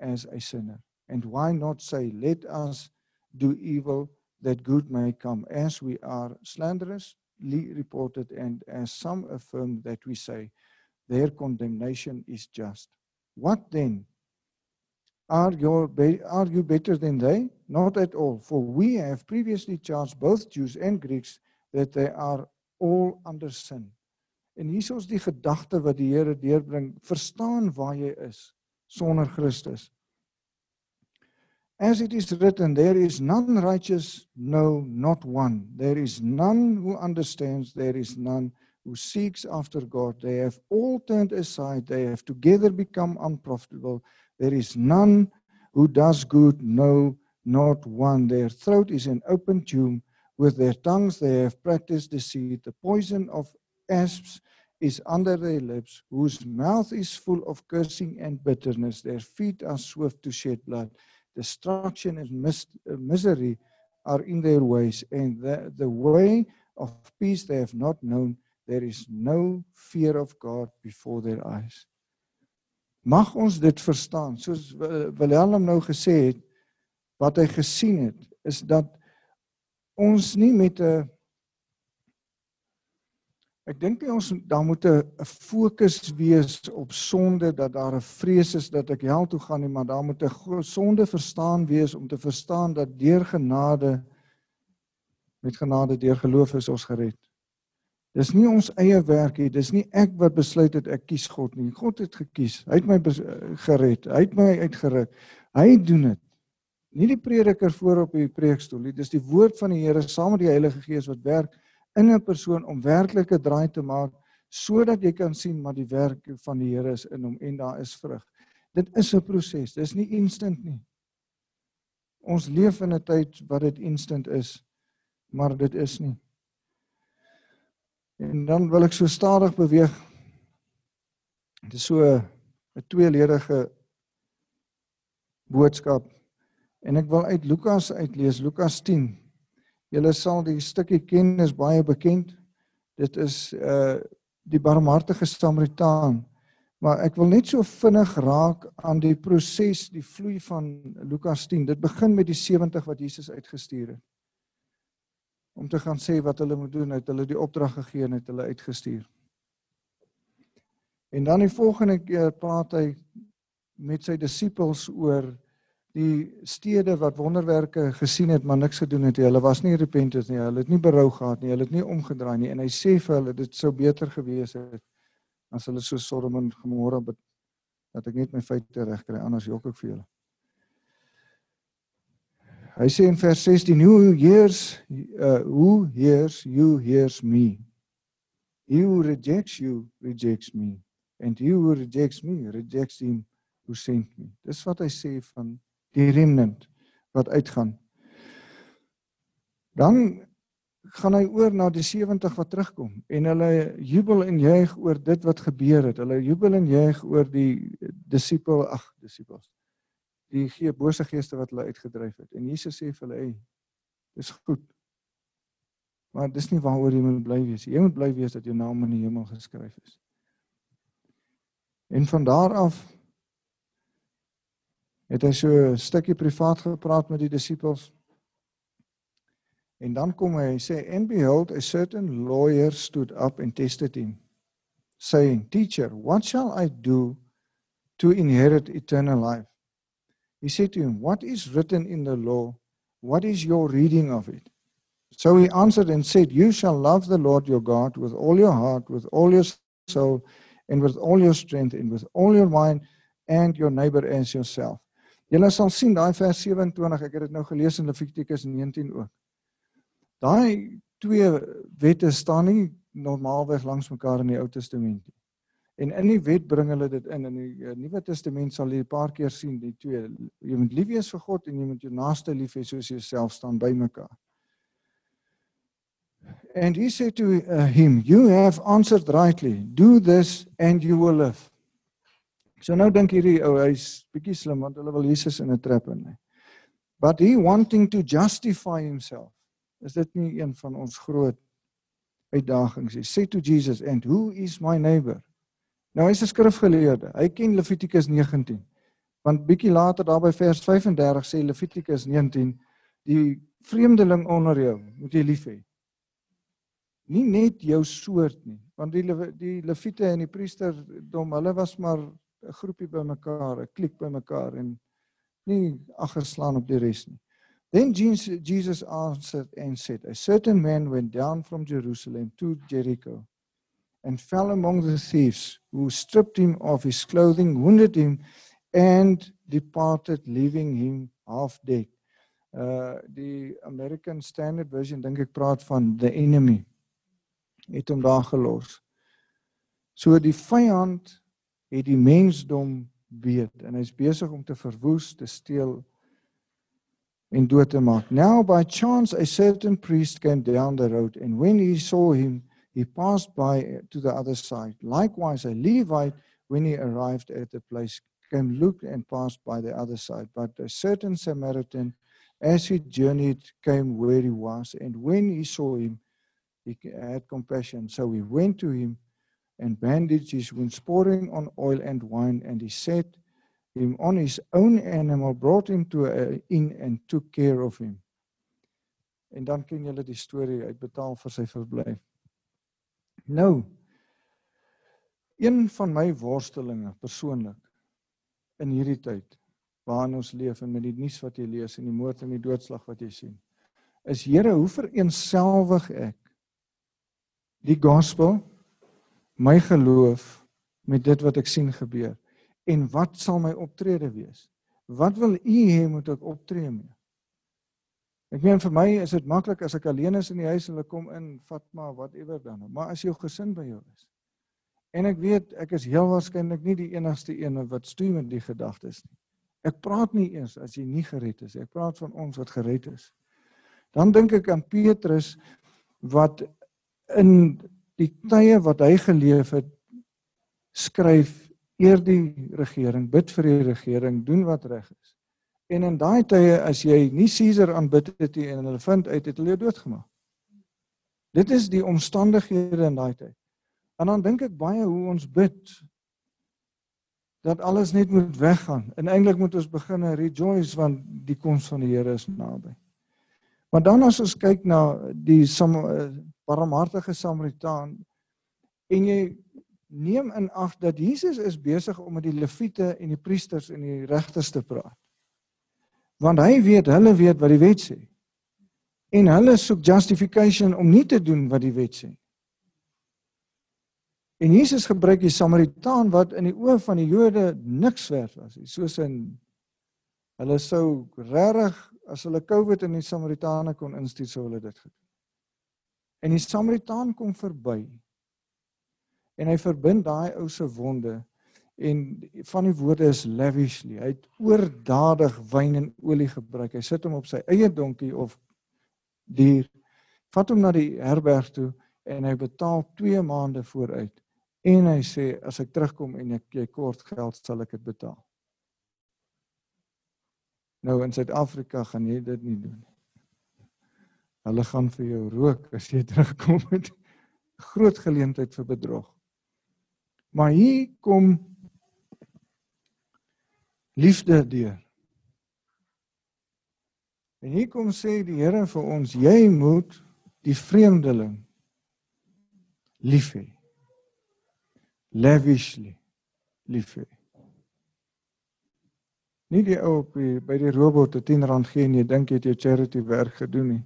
as a sinner? And why not say, Let us do evil that good may come, as we are slanderously reported, and as some affirm that we say, Their condemnation is just. What then? Are, your, be- are you better than they? Not at all, for we have previously charged both Jews and Greeks that they are all under sin. En hier is ons die gedagte wat die Here deurbring, verstaan waar jy is sonder Christus. As it is written, there is none righteous, no, not one. There is none who understands, there is none who seeks after God. They have all turned aside, they have together become unprofitable. There is none who does good, no, not one. Their throat is an open tomb. With their tongues they have practiced deceit. The poison of asps is under their lips, whose mouth is full of cursing and bitterness. Their feet are swift to shed blood. Destruction and mis- misery are in their ways, and the, the way of peace they have not known. There is no fear of God before their eyes. Mag ons dit verstaan, soos Wil- Wilhelm nou gesê het, wat hy gesien het, is dat ons nie met 'n Ek dink nie ons daar moet 'n fokus wees op sonde dat daar 'n vrees is dat ek hel toe gaan nie, maar daar moet 'n sonde verstaan wees om te verstaan dat deur genade met genade deur geloof is ons gered. Dis nie ons eie werk nie, dis nie ek wat besluit het ek kies God nie. God het gekies. Hy het my gered. Hy het my uitgeruk. Hy doen dit. Nie die prediker voor op die preekstoel nie, dis die woord van die Here saam met die Heilige Gees wat werk in 'n persoon om werklike draai te maak sodat jy kan sien maar die werk van die Here is in hom en daar is vrug. Dit is 'n proses. Dis nie instant nie. Ons leef in 'n tyd wat dit instant is, maar dit is nie. En dan wil ek so stadig beweeg. Dit is so 'n tweeledige boodskap. En ek wil uit Lukas uitlees, Lukas 10 Julle sal die stukkie ken, is baie bekend. Dit is uh die barmhartige Samaritaan. Maar ek wil net so vinnig raak aan die proses, die vloei van Lukas 10. Dit begin met die 70 wat Jesus uitgestuur het. Om te gaan sê wat hulle moet doen, het hulle die opdrag gegee en het hulle uitgestuur. En dan die volgende keer praat hy met sy disippels oor die stede wat wonderwerke gesien het maar niks gedoen het nie. Hulle was nie repentant nie. Hulle het nie berou gehad nie. Hulle het nie omgedraai nie en hy sê vir hulle dit sou beter gewees het as hulle so Sodom en Gomorra bid dat ek net my feite regkry anders jok ek vir julle. Hy sê in vers 16 who hears uh, who hears you hears me. He who rejects you rejects me and he who rejects me rejects him who sent me. Dis wat hy sê van die remnant wat uitgaan. Dan gaan hy oor na die 70 wat terugkom en hulle jubel en juig oor dit wat gebeur het. Hulle jubel en juig oor die disipel, ag, disipels. Die gee bose geeste wat hulle uitgedryf het. En Jesus sê vir hulle, "Ey, dis goed. Maar dis nie waaroor jy moet bly wees. Jy moet bly wees dat jou naam in die hemel geskryf is." En van daar af het hy so 'n stukkie privaat gepraat met die disippels. En dan kom hy en sê and behold a certain lawyer stood up and tested him saying teacher what shall I do to inherit eternal life He said to him what is written in the law? What is your reading of it? So he answered and said you shall love the Lord your God with all your heart with all your soul and with all your strength and with all your mind and your neighbor as yourself Julle sal sien daai vers 27, ek het dit nou gelees in Levitikus 19 ook. Daai twee wette staan nie normaalweg langs mekaar in die Ou Testament nie. En in die wet bring hulle dit in in die uh, Nuwe Testament sal jy 'n paar keer sien die twee jy moet lief wees vir God en jy moet jou naaste lief hê soos jouself staan by mekaar. And he said to uh, him, you have answered rightly. Do this and you will live. So nou dink hierdie ou hy's bietjie slim want hulle wil Jesus in 'n trap in. But he wanting to justify himself. Is dit nie een van ons groot uitdagings nie? Sê to Jesus and who is my neighbor? Nou hy's 'n skrifgeleerde. Hy ken Levitikus 19. Want bietjie later daar by vers 35 sê Levitikus 19 die vreemdeling onder jou moet jy lief hê. Nie net jou soort nie, want die die Lewiete en die priesterdom, hulle was maar 'n groepie bymekaar, 'n klik bymekaar en nie aggeslaan op die res nie. Then Jesus answered and said, A certain man went down from Jerusalem to Jericho and fell among the thieves, who stripped him of his clothing, wounded him, and departed, leaving him half dead. Uh die American Standard Version dink ek praat van the enemy het hom daar gelos. So die vyand het die mensdom weet en hy's besig om te verwoes, te steel en dood te maak. Now by chance a certain priest came down the road and when he saw him he passed by to the other side. Likewise a Levite when he arrived at the place came looked and passed by the other side. But a certain Samaritan as he journeyed came where he was and when he saw him he had compassion. So he went to him and bandaged his wounds, pouring on oil and wine, and he set him on his own animal, brought him to an inn, and took care of him. En dan ken julle die storie, hy betaal vir sy verblyf. Nou een van my worstelinge persoonlik in hierdie tyd waarin ons leef en met die nuus wat jy lees en die moord en die doodslag wat jy sien is Here hoe vereenselwig ek die gospel my geloof met dit wat ek sien gebeur en wat sal my optrede wees? Wat wil u hê moet ek optree mee? Ek meen vir my is dit maklik as ek alleen is in die huis en hulle kom in, vat maar whatever dan. Maar as jou gesin by jou is. En ek weet ek is heel waarskynlik nie die enigste een wat stoei met die gedagtes nie. Ek praat nie eers as jy nie gered is. Ek praat van ons wat gered is. Dan dink ek aan Petrus wat in die tye wat hy geleef het skryf eer die regering, bid vir die regering, doen wat reg is. En in daai tye as jy nie Caesar aanbid het nie en hulle vind uit het hulle jou doodgemaak. Dit is die omstandighede in daai tyd. En dan dink ek baie hoe ons bid dat alles net moet weggaan. En eintlik moet ons begin rejoice want die koms van die Here is naby. Maar dan as ons kyk na die barmhartige Samaritaan en jy neem in ag dat Jesus is besig om met die leviete en die priesters en die regters te praat. Want hy weet, hulle weet wat die wet sê. En hulle soek justification om nie te doen wat die wet sê. En Jesus gebruik die Samaritaan wat in die oë van die Jode niks werd was nie, soos in hulle sou regtig as hulle COVID in die Samaritane kon instuur sou hulle dit gedoen. En die Samaritaan kom verby. En hy verbind daai ou se wonde en van die woorde is lavishly. Hy het oordadig wyn en olie gebruik. Hy sit hom op sy eie donkie of dier. Vat hom na die herberg toe en hy betaal 2 maande vooruit. En hy sê as ek terugkom en ek jy kort geld sal ek dit betaal. Nou in Suid-Afrika gaan jy dit nie doen nie. Hulle gaan vir jou rook as jy *laughs* terugkom met groot geleentheid vir bedrog. Maar hier kom liefde deur. En hier kom sê die Here vir ons, jy moet die vreemdeling lief hê. Lavishly lief hê. Nie die ou op die, by die robot 'n 10 rand gee en jy dink jy het jou charity werk gedoen nie.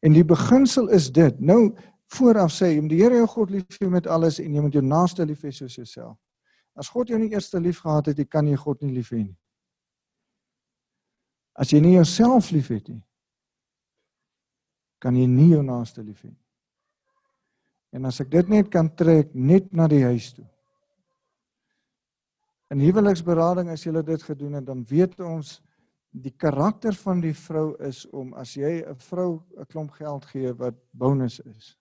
En die beginsel is dit. Nou vooraf sê jy om die Here jou God lief hê met alles en jy moet jou naaste lief hê soos jouself. As God jou nie eers lief gehad het, kan jy God nie lief hê nie. As jy nie jouself lief het nie, kan jy nie jou naaste lief hê nie. En as ek dit net kan trek net na die huis toe. In huweliksberading as jy dit gedoen het, dan weet ons die karakter van die vrou is om as jy 'n vrou 'n klomp geld gee wat bonus is,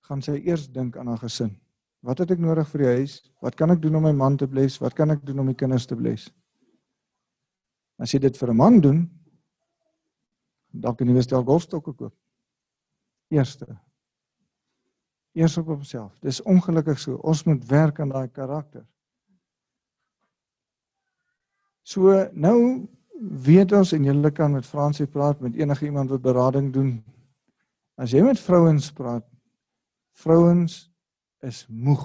gaan sy eers dink aan haar gesin. Wat het ek nodig vir die huis? Wat kan ek doen om my man te bless? Wat kan ek doen om my kinders te bless? As jy dit vir 'n man doen, dalk 'n nuwe stel golfstokke koop. Eerste. Eers op homself. Dis ongelukkig so. Ons moet werk aan daai karakter. So nou weet ons en julle kan met Fransie praat met enige iemand wat berading doen. As jy met vrouens praat, vrouens is moeg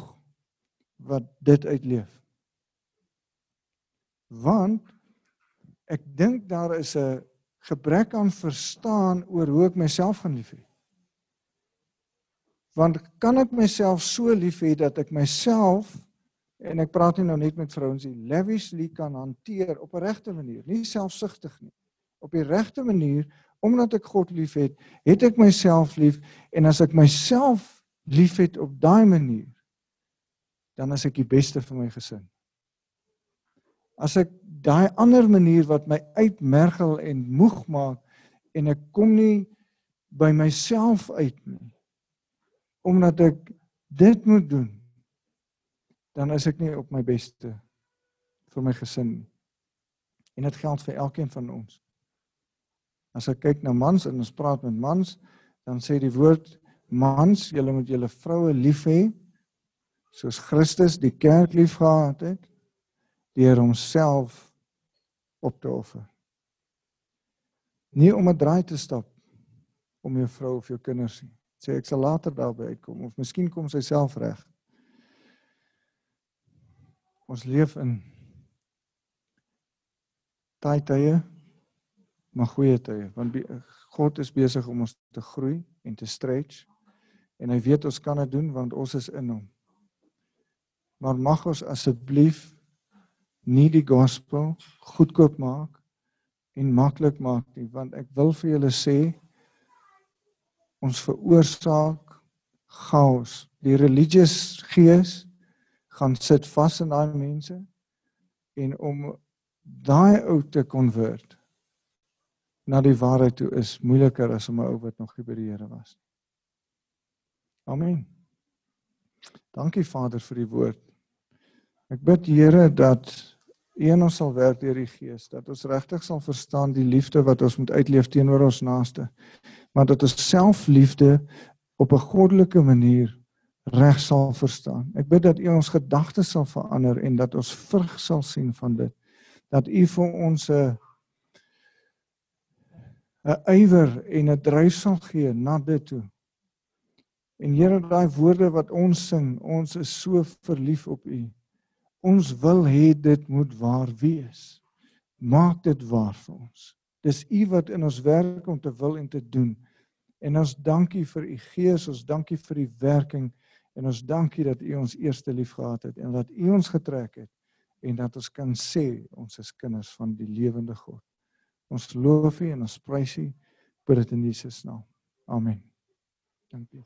wat dit uitleef. Want ek dink daar is 'n gebrek aan verstaan oor hoe ek myself gaan liefhê. Want kan ek myself so lief hê dat ek myself en ek praat nie nou net met vrouens nie, lavishly kan hanteer op 'n regte manier, nie selfsugtig nie. Op die regte manier omdat ek God liefhet, het ek myself lief en as ek myself liefhet op daai manier, dan is ek die beste vir my gesin. As ek daai ander manier wat my uitmergel en moeg maak en ek kom nie by myself uit nie omdat ek dit moet doen dan is ek nie op my beste vir my gesin nie. En dit geld vir elkeen van ons. As ek kyk na mans en ons praat met mans, dan sê die woord mans, julle moet julle vroue lief hê soos Christus die kerk liefgehad het deur homself op te offer. Nie om 'n draai te stap om jou vrou of jou kinders nie. Sê ek sal later daarby uitkom of miskien kom sy self reg. Ons leef in taai tye, maar goeie tye, want God is besig om ons te groei en te stretch en hy weet ons kan dit doen want ons is in hom. Maar mag ons asseblief nie die gospel goedkoop maak en maklik maak nie, want ek wil vir julle sê ons veroorsaak chaos. Die religious gees gaan sit vas in daai mense en om daai ou te konvert na die waarheid toe is moeiliker as om 'n ou wat nog nie by die Here was nie. Amen. Dankie Vader vir die woord. Ek bid Here dat U ons sal werk deur die Gees dat ons regtig sal verstaan die liefde wat ons moet uitleef teenoor ons naaste. Maar dat ons selfliefde op 'n goddelike manier reg sal verstaan. Ek bid dat U ons gedagtes sal verander en dat ons vrug sal sien van dit. Dat U vir ons 'n 'n ywer en 'n dryf sal gee na dit toe. En Here, daai woorde wat ons sing, ons is so verlief op U. Ons wil hê dit moet waar wees. Maak dit waar vir ons. Dis U wat in ons werk om te wil en te doen. En ons dankie vir U Gees, ons dankie vir die werking En ons dankie dat U ons eerste lief gehad het en dat U ons getrek het en dat ons kan sê ons is kinders van die lewende God. Ons loof U en ons prys U vir dit in Jesus naam. Amen. Dankie.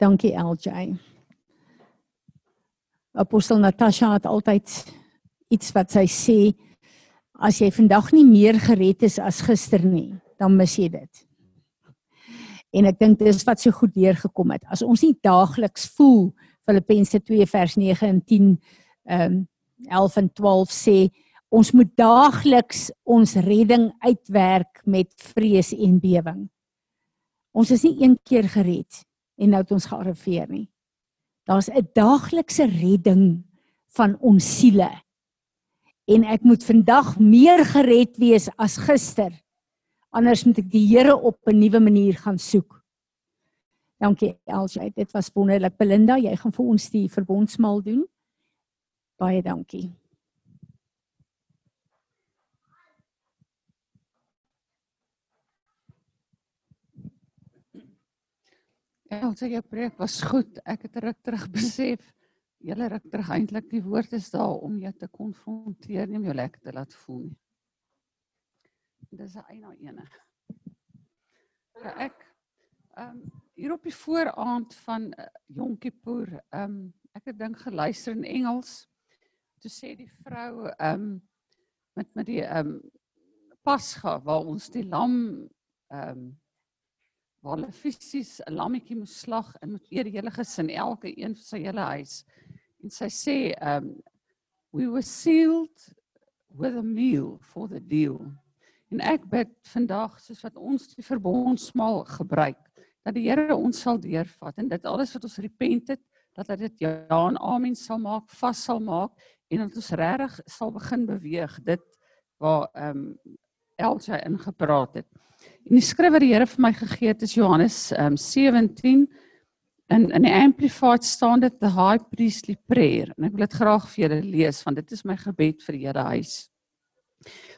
Dankie LJ. Apostel Natasha het altyd iets wat sy sê as jy vandag nie meer gered is as gister nie, dan mis jy dit. En ek dink dis wat so goed deurgekom het. As ons nie daagliks voel Filippense 2 vers 9 en 10 ehm um, 11 en 12 sê ons moet daagliks ons redding uitwerk met vrees en bewering. Ons is nie een keer gered en nou het ons gearriveer nie. Daar's 'n daaglikse redding van ons siele. En ek moet vandag meer gered wees as gister Anders moet ek die Here op 'n nuwe manier gaan soek. Dankie Elsie, dit was wonderlik. Belinda, jy gaan vir ons die verbondsmaal doen. Baie dankie. Ja, ons sê jou preek was goed. Ek het ruk terug besef. Julle ruk terug eintlik die woord is daar om jou te konfronteer, nie om jou lekker te laat voel nie dis 'n eina ene. *laughs* Ja, ek ehm um, hier op die vooraand van uh, Yom Kippur, ehm um, ek het dink geluister in Engels. Toe sê die vrou ehm um, met met die ehm um, Pasga waar ons die lam ehm um, waar hulle fisies 'n lammetjie moes slag en moet eer die hele gesin elke een vir sy hele huis. En sy sê ehm um, we were sealed with a meal for the deal. En ek bid vandag soos wat ons die verbondsmaal gebruik dat die Here ons sal deurvat en dit alles wat ons repent het dat hy dit ja en amen sal maak, vas sal maak en dat ons regtig sal begin beweeg dit waar ehm um, Elsa ingepraat het. En die skrif wat die Here vir my gegee het is Johannes ehm um, 17 in in die amplified staan dit the high priestly prayer en ek wil dit graag vir julle lees want dit is my gebed vir die Here huis.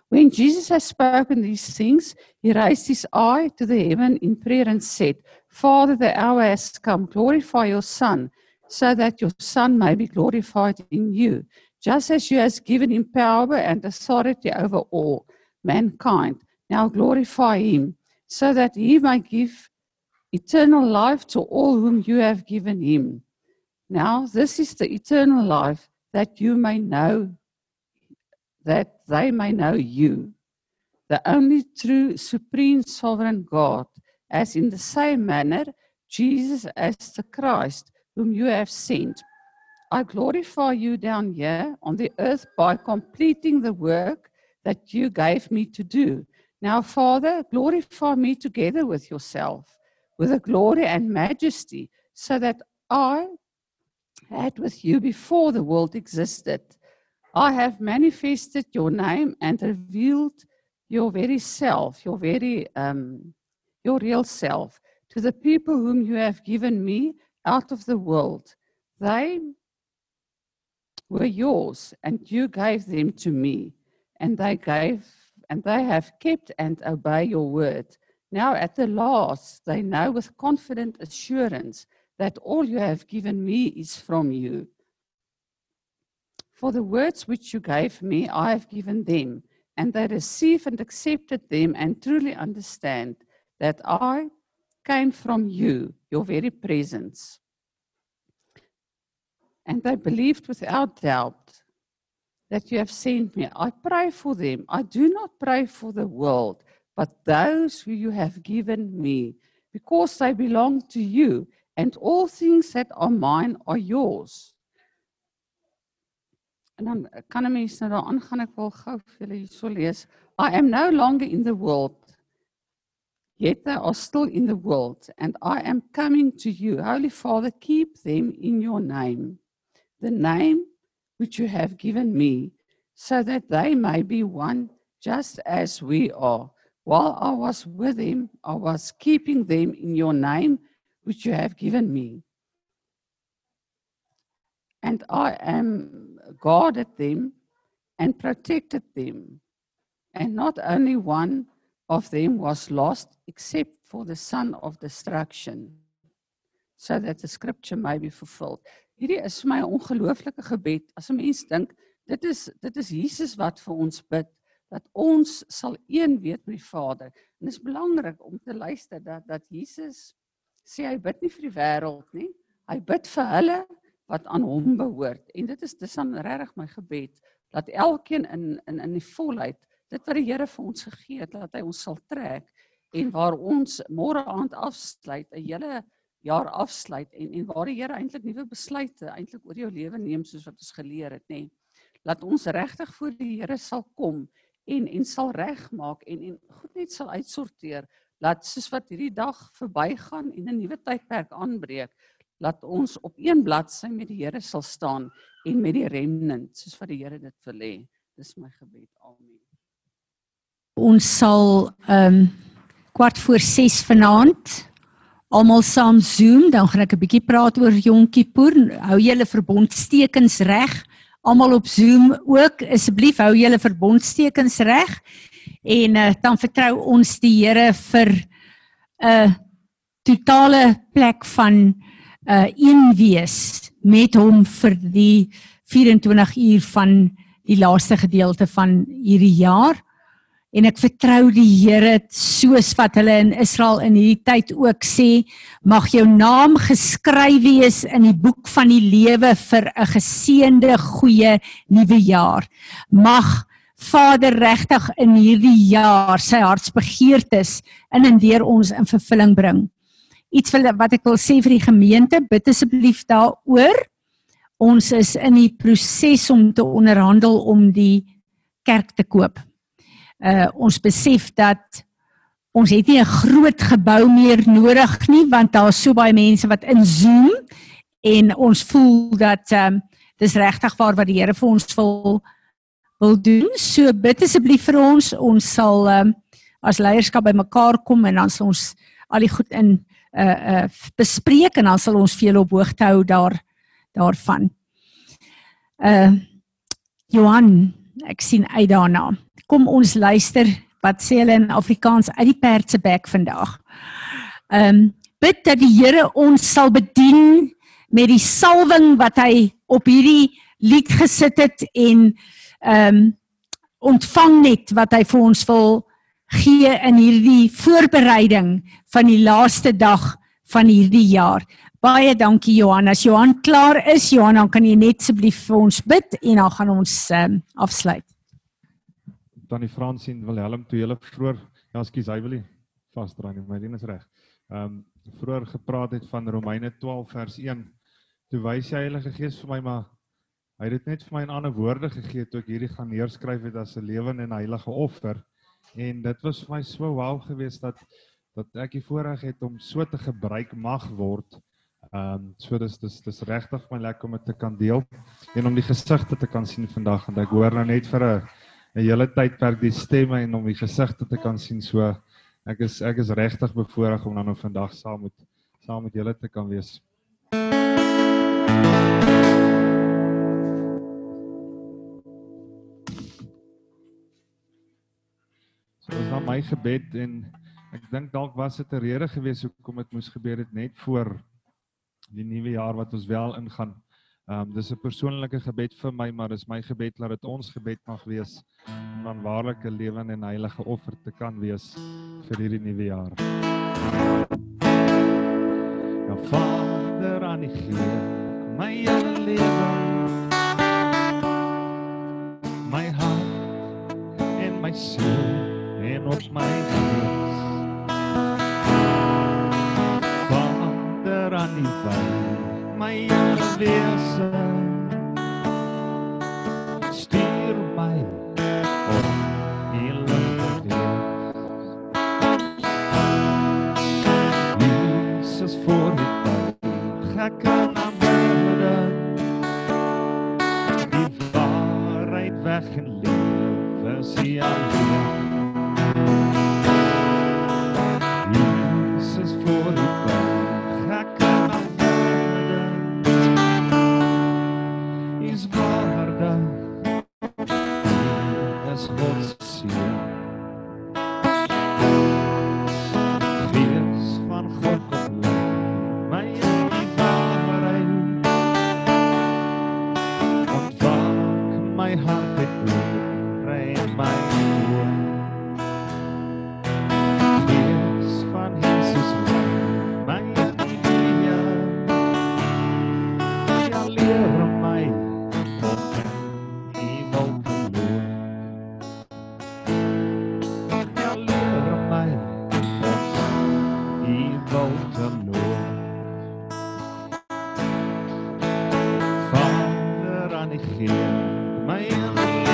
When Jesus had spoken these things, he raised his eye to the heaven in prayer and said, Father, the hour has come. Glorify your Son, so that your Son may be glorified in you, just as you has given him power and authority over all mankind. Now glorify him, so that he may give eternal life to all whom you have given him. Now, this is the eternal life that you may know that they may know you, the only true, supreme, sovereign God, as in the same manner Jesus as the Christ, whom you have sent. I glorify you down here on the earth by completing the work that you gave me to do. Now, Father, glorify me together with yourself, with a glory and majesty, so that I had with you before the world existed. I have manifested your name and revealed your very self, your very um, your real self to the people whom you have given me out of the world. They were yours, and you gave them to me, and they gave and they have kept and obey your word. Now at the last they know with confident assurance that all you have given me is from you. For the words which you gave me, I have given them, and they receive and accepted them and truly understand that I came from you, your very presence. And they believed without doubt that you have sent me. I pray for them. I do not pray for the world, but those who you have given me, because they belong to you, and all things that are mine are yours. En dan kan 'n mens nou daaraan gaan ek wil gou vir julle lees. I am no longer in the world. Yet they are still in the world and I am coming to you. Holy Father, keep them in your name. The name which you have given me so that they may be one just as we are. While I was with them, I was keeping them in your name which you have given me. And I am guarded them and protected them. And not only one of them was lost except for the son of destruction, so that the scripture may be fulfilled. Hierdie is my ongelooflike gebed. As 'n mens dink, dit is dit is Jesus wat vir ons bid dat ons sal een weet met die Vader. En dit is belangrik om te luister dat dat Jesus sê hy bid nie vir die wêreld nie. Hy bid vir hulle wat aan hom behoort. En dit is dis dan regtig my gebed dat elkeen in in in die volheid dit wat die Here vir ons gegee het, dat hy ons sal trek en waar ons môre aand afsluit, 'n hele jaar afsluit en en waar die Here eintlik nuwe besluite eintlik oor jou lewe neem soos wat ons geleer het, nê. Laat ons regtig voor die Here sal kom en en sal regmaak en en goed net sal uitsorteer laat soos wat hierdie dag verbygaan en 'n nuwe tydperk aanbreek laat ons op een bladsy met die Here sal staan en met die remnant soos wat die Here dit wil hê. Dis my gebed. Amen. Ons sal ehm um, kwart voor 6 vanaand almal saam Zoom, dan gaan ek 'n bietjie praat oor Yom Kippur. Hou julle verbondstekens reg. Almal op Zoom ook asseblief hou julle verbondstekens reg. En uh, dan vertrou ons die Here vir 'n uh, totale plek van uh een wees met hom vir die 24 uur van die laaste gedeelte van hierdie jaar. En ek vertrou die Here soos wat hulle in Israel in hierdie tyd ook sê, mag jou naam geskryf wees in die boek van die lewe vir 'n geseënde goeie nuwe jaar. Mag Vader regtig in hierdie jaar sy hartsbegeertes in en deur ons in vervulling bring iets wat ek wil sê vir die gemeente, bid asseblief daaroor. Ons is in die proses om te onderhandel om die kerk te koop. Uh ons besef dat ons het nie 'n groot gebou meer nodig nie want daar's so baie mense wat in Zoom en ons voel dat ehm um, dis regtig waar wat die Here vir ons wil wil doen. So bid asseblief vir ons. Ons sal ehm um, as leierskap bymekaar kom en dan sal ons al die goed in uh uh bespreek en dan sal ons vir julle op hoogte hou daar daarvan. Uh Johan, ek sien uit daarna. Kom ons luister wat sê hulle in Afrikaans uit die perd se bek vandag. Um, bid dat die Here ons sal bedien met die salwing wat hy op hierdie lied gesit het en um, ontvang net wat hy vir ons wil gee in hierdie voorbereiding van die laaste dag van hierdie jaar. Baie dankie Johan. As Johan klaar is, Johan, dan kan jy net asseblief vir ons bid en dan gaan ons um, afsluit. Tannie Fransien Wilhelm toe julle vroeër, ja, skus, hy wil nie vasdraai nie, my ding is reg. Ehm um, vroeër gepraat het van Romeine 12 vers 1. Toe wys hy Heilige Gees vir my maar hy het dit net vir my in ander woorde gegee toe ek hierdie gaan neerskryf het as 'n lewende en heilige offer. En dit was vir my so wow geweest dat dat ek die voorreg het om so te gebruik mag word. Ehm um, so dis dis dis regtig my lekker om dit te kan deel en om die gesigte te kan sien vandag want ek hoor nou net vir 'n 'n hele tydperk die stemme en om die gesigte te kan sien so ek is ek is regtig bevoorreg om dan nou vandag saam met saam met julle te kan wees. So is my gebed en ek dink dalk was dit 'n rede gewees hoekom dit moes gebeur het net voor die nuwe jaar wat ons wel ingaan. Ehm um, dis 'n persoonlike gebed vir my, maar dis my gebed dat dit ons gebed mag wees om dan waarlik 'n lewende en heilige offer te kan wees vir hierdie nuwe jaar. Ja Vader aan die Heer, my hele lewe my hart en my siel en op my gees. Vader aan die wyn, my hele wese. Stuur my my hele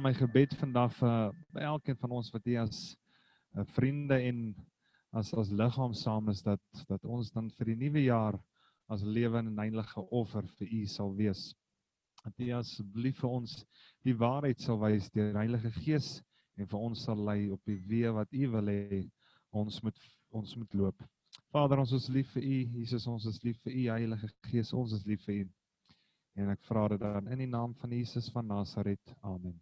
Nou my gebed vandag vir by elkeen van ons wat hier as uh, vriende en as as liggaam saam is dat dat ons dan vir die nuwe jaar as lewende en heilige offer vir U sal wees. Dat U asseblief vir ons die waarheid sal wys deur die Heilige Gees en vir ons sal lei op die weë wat U wil hê ons moet ons moet loop. Vader, ons is lief vir U. Jesus, ons is lief vir U Heilige Gees. Ons is lief vir U. En ek vra dit dan in die naam van Jesus van Nasaret. Amen.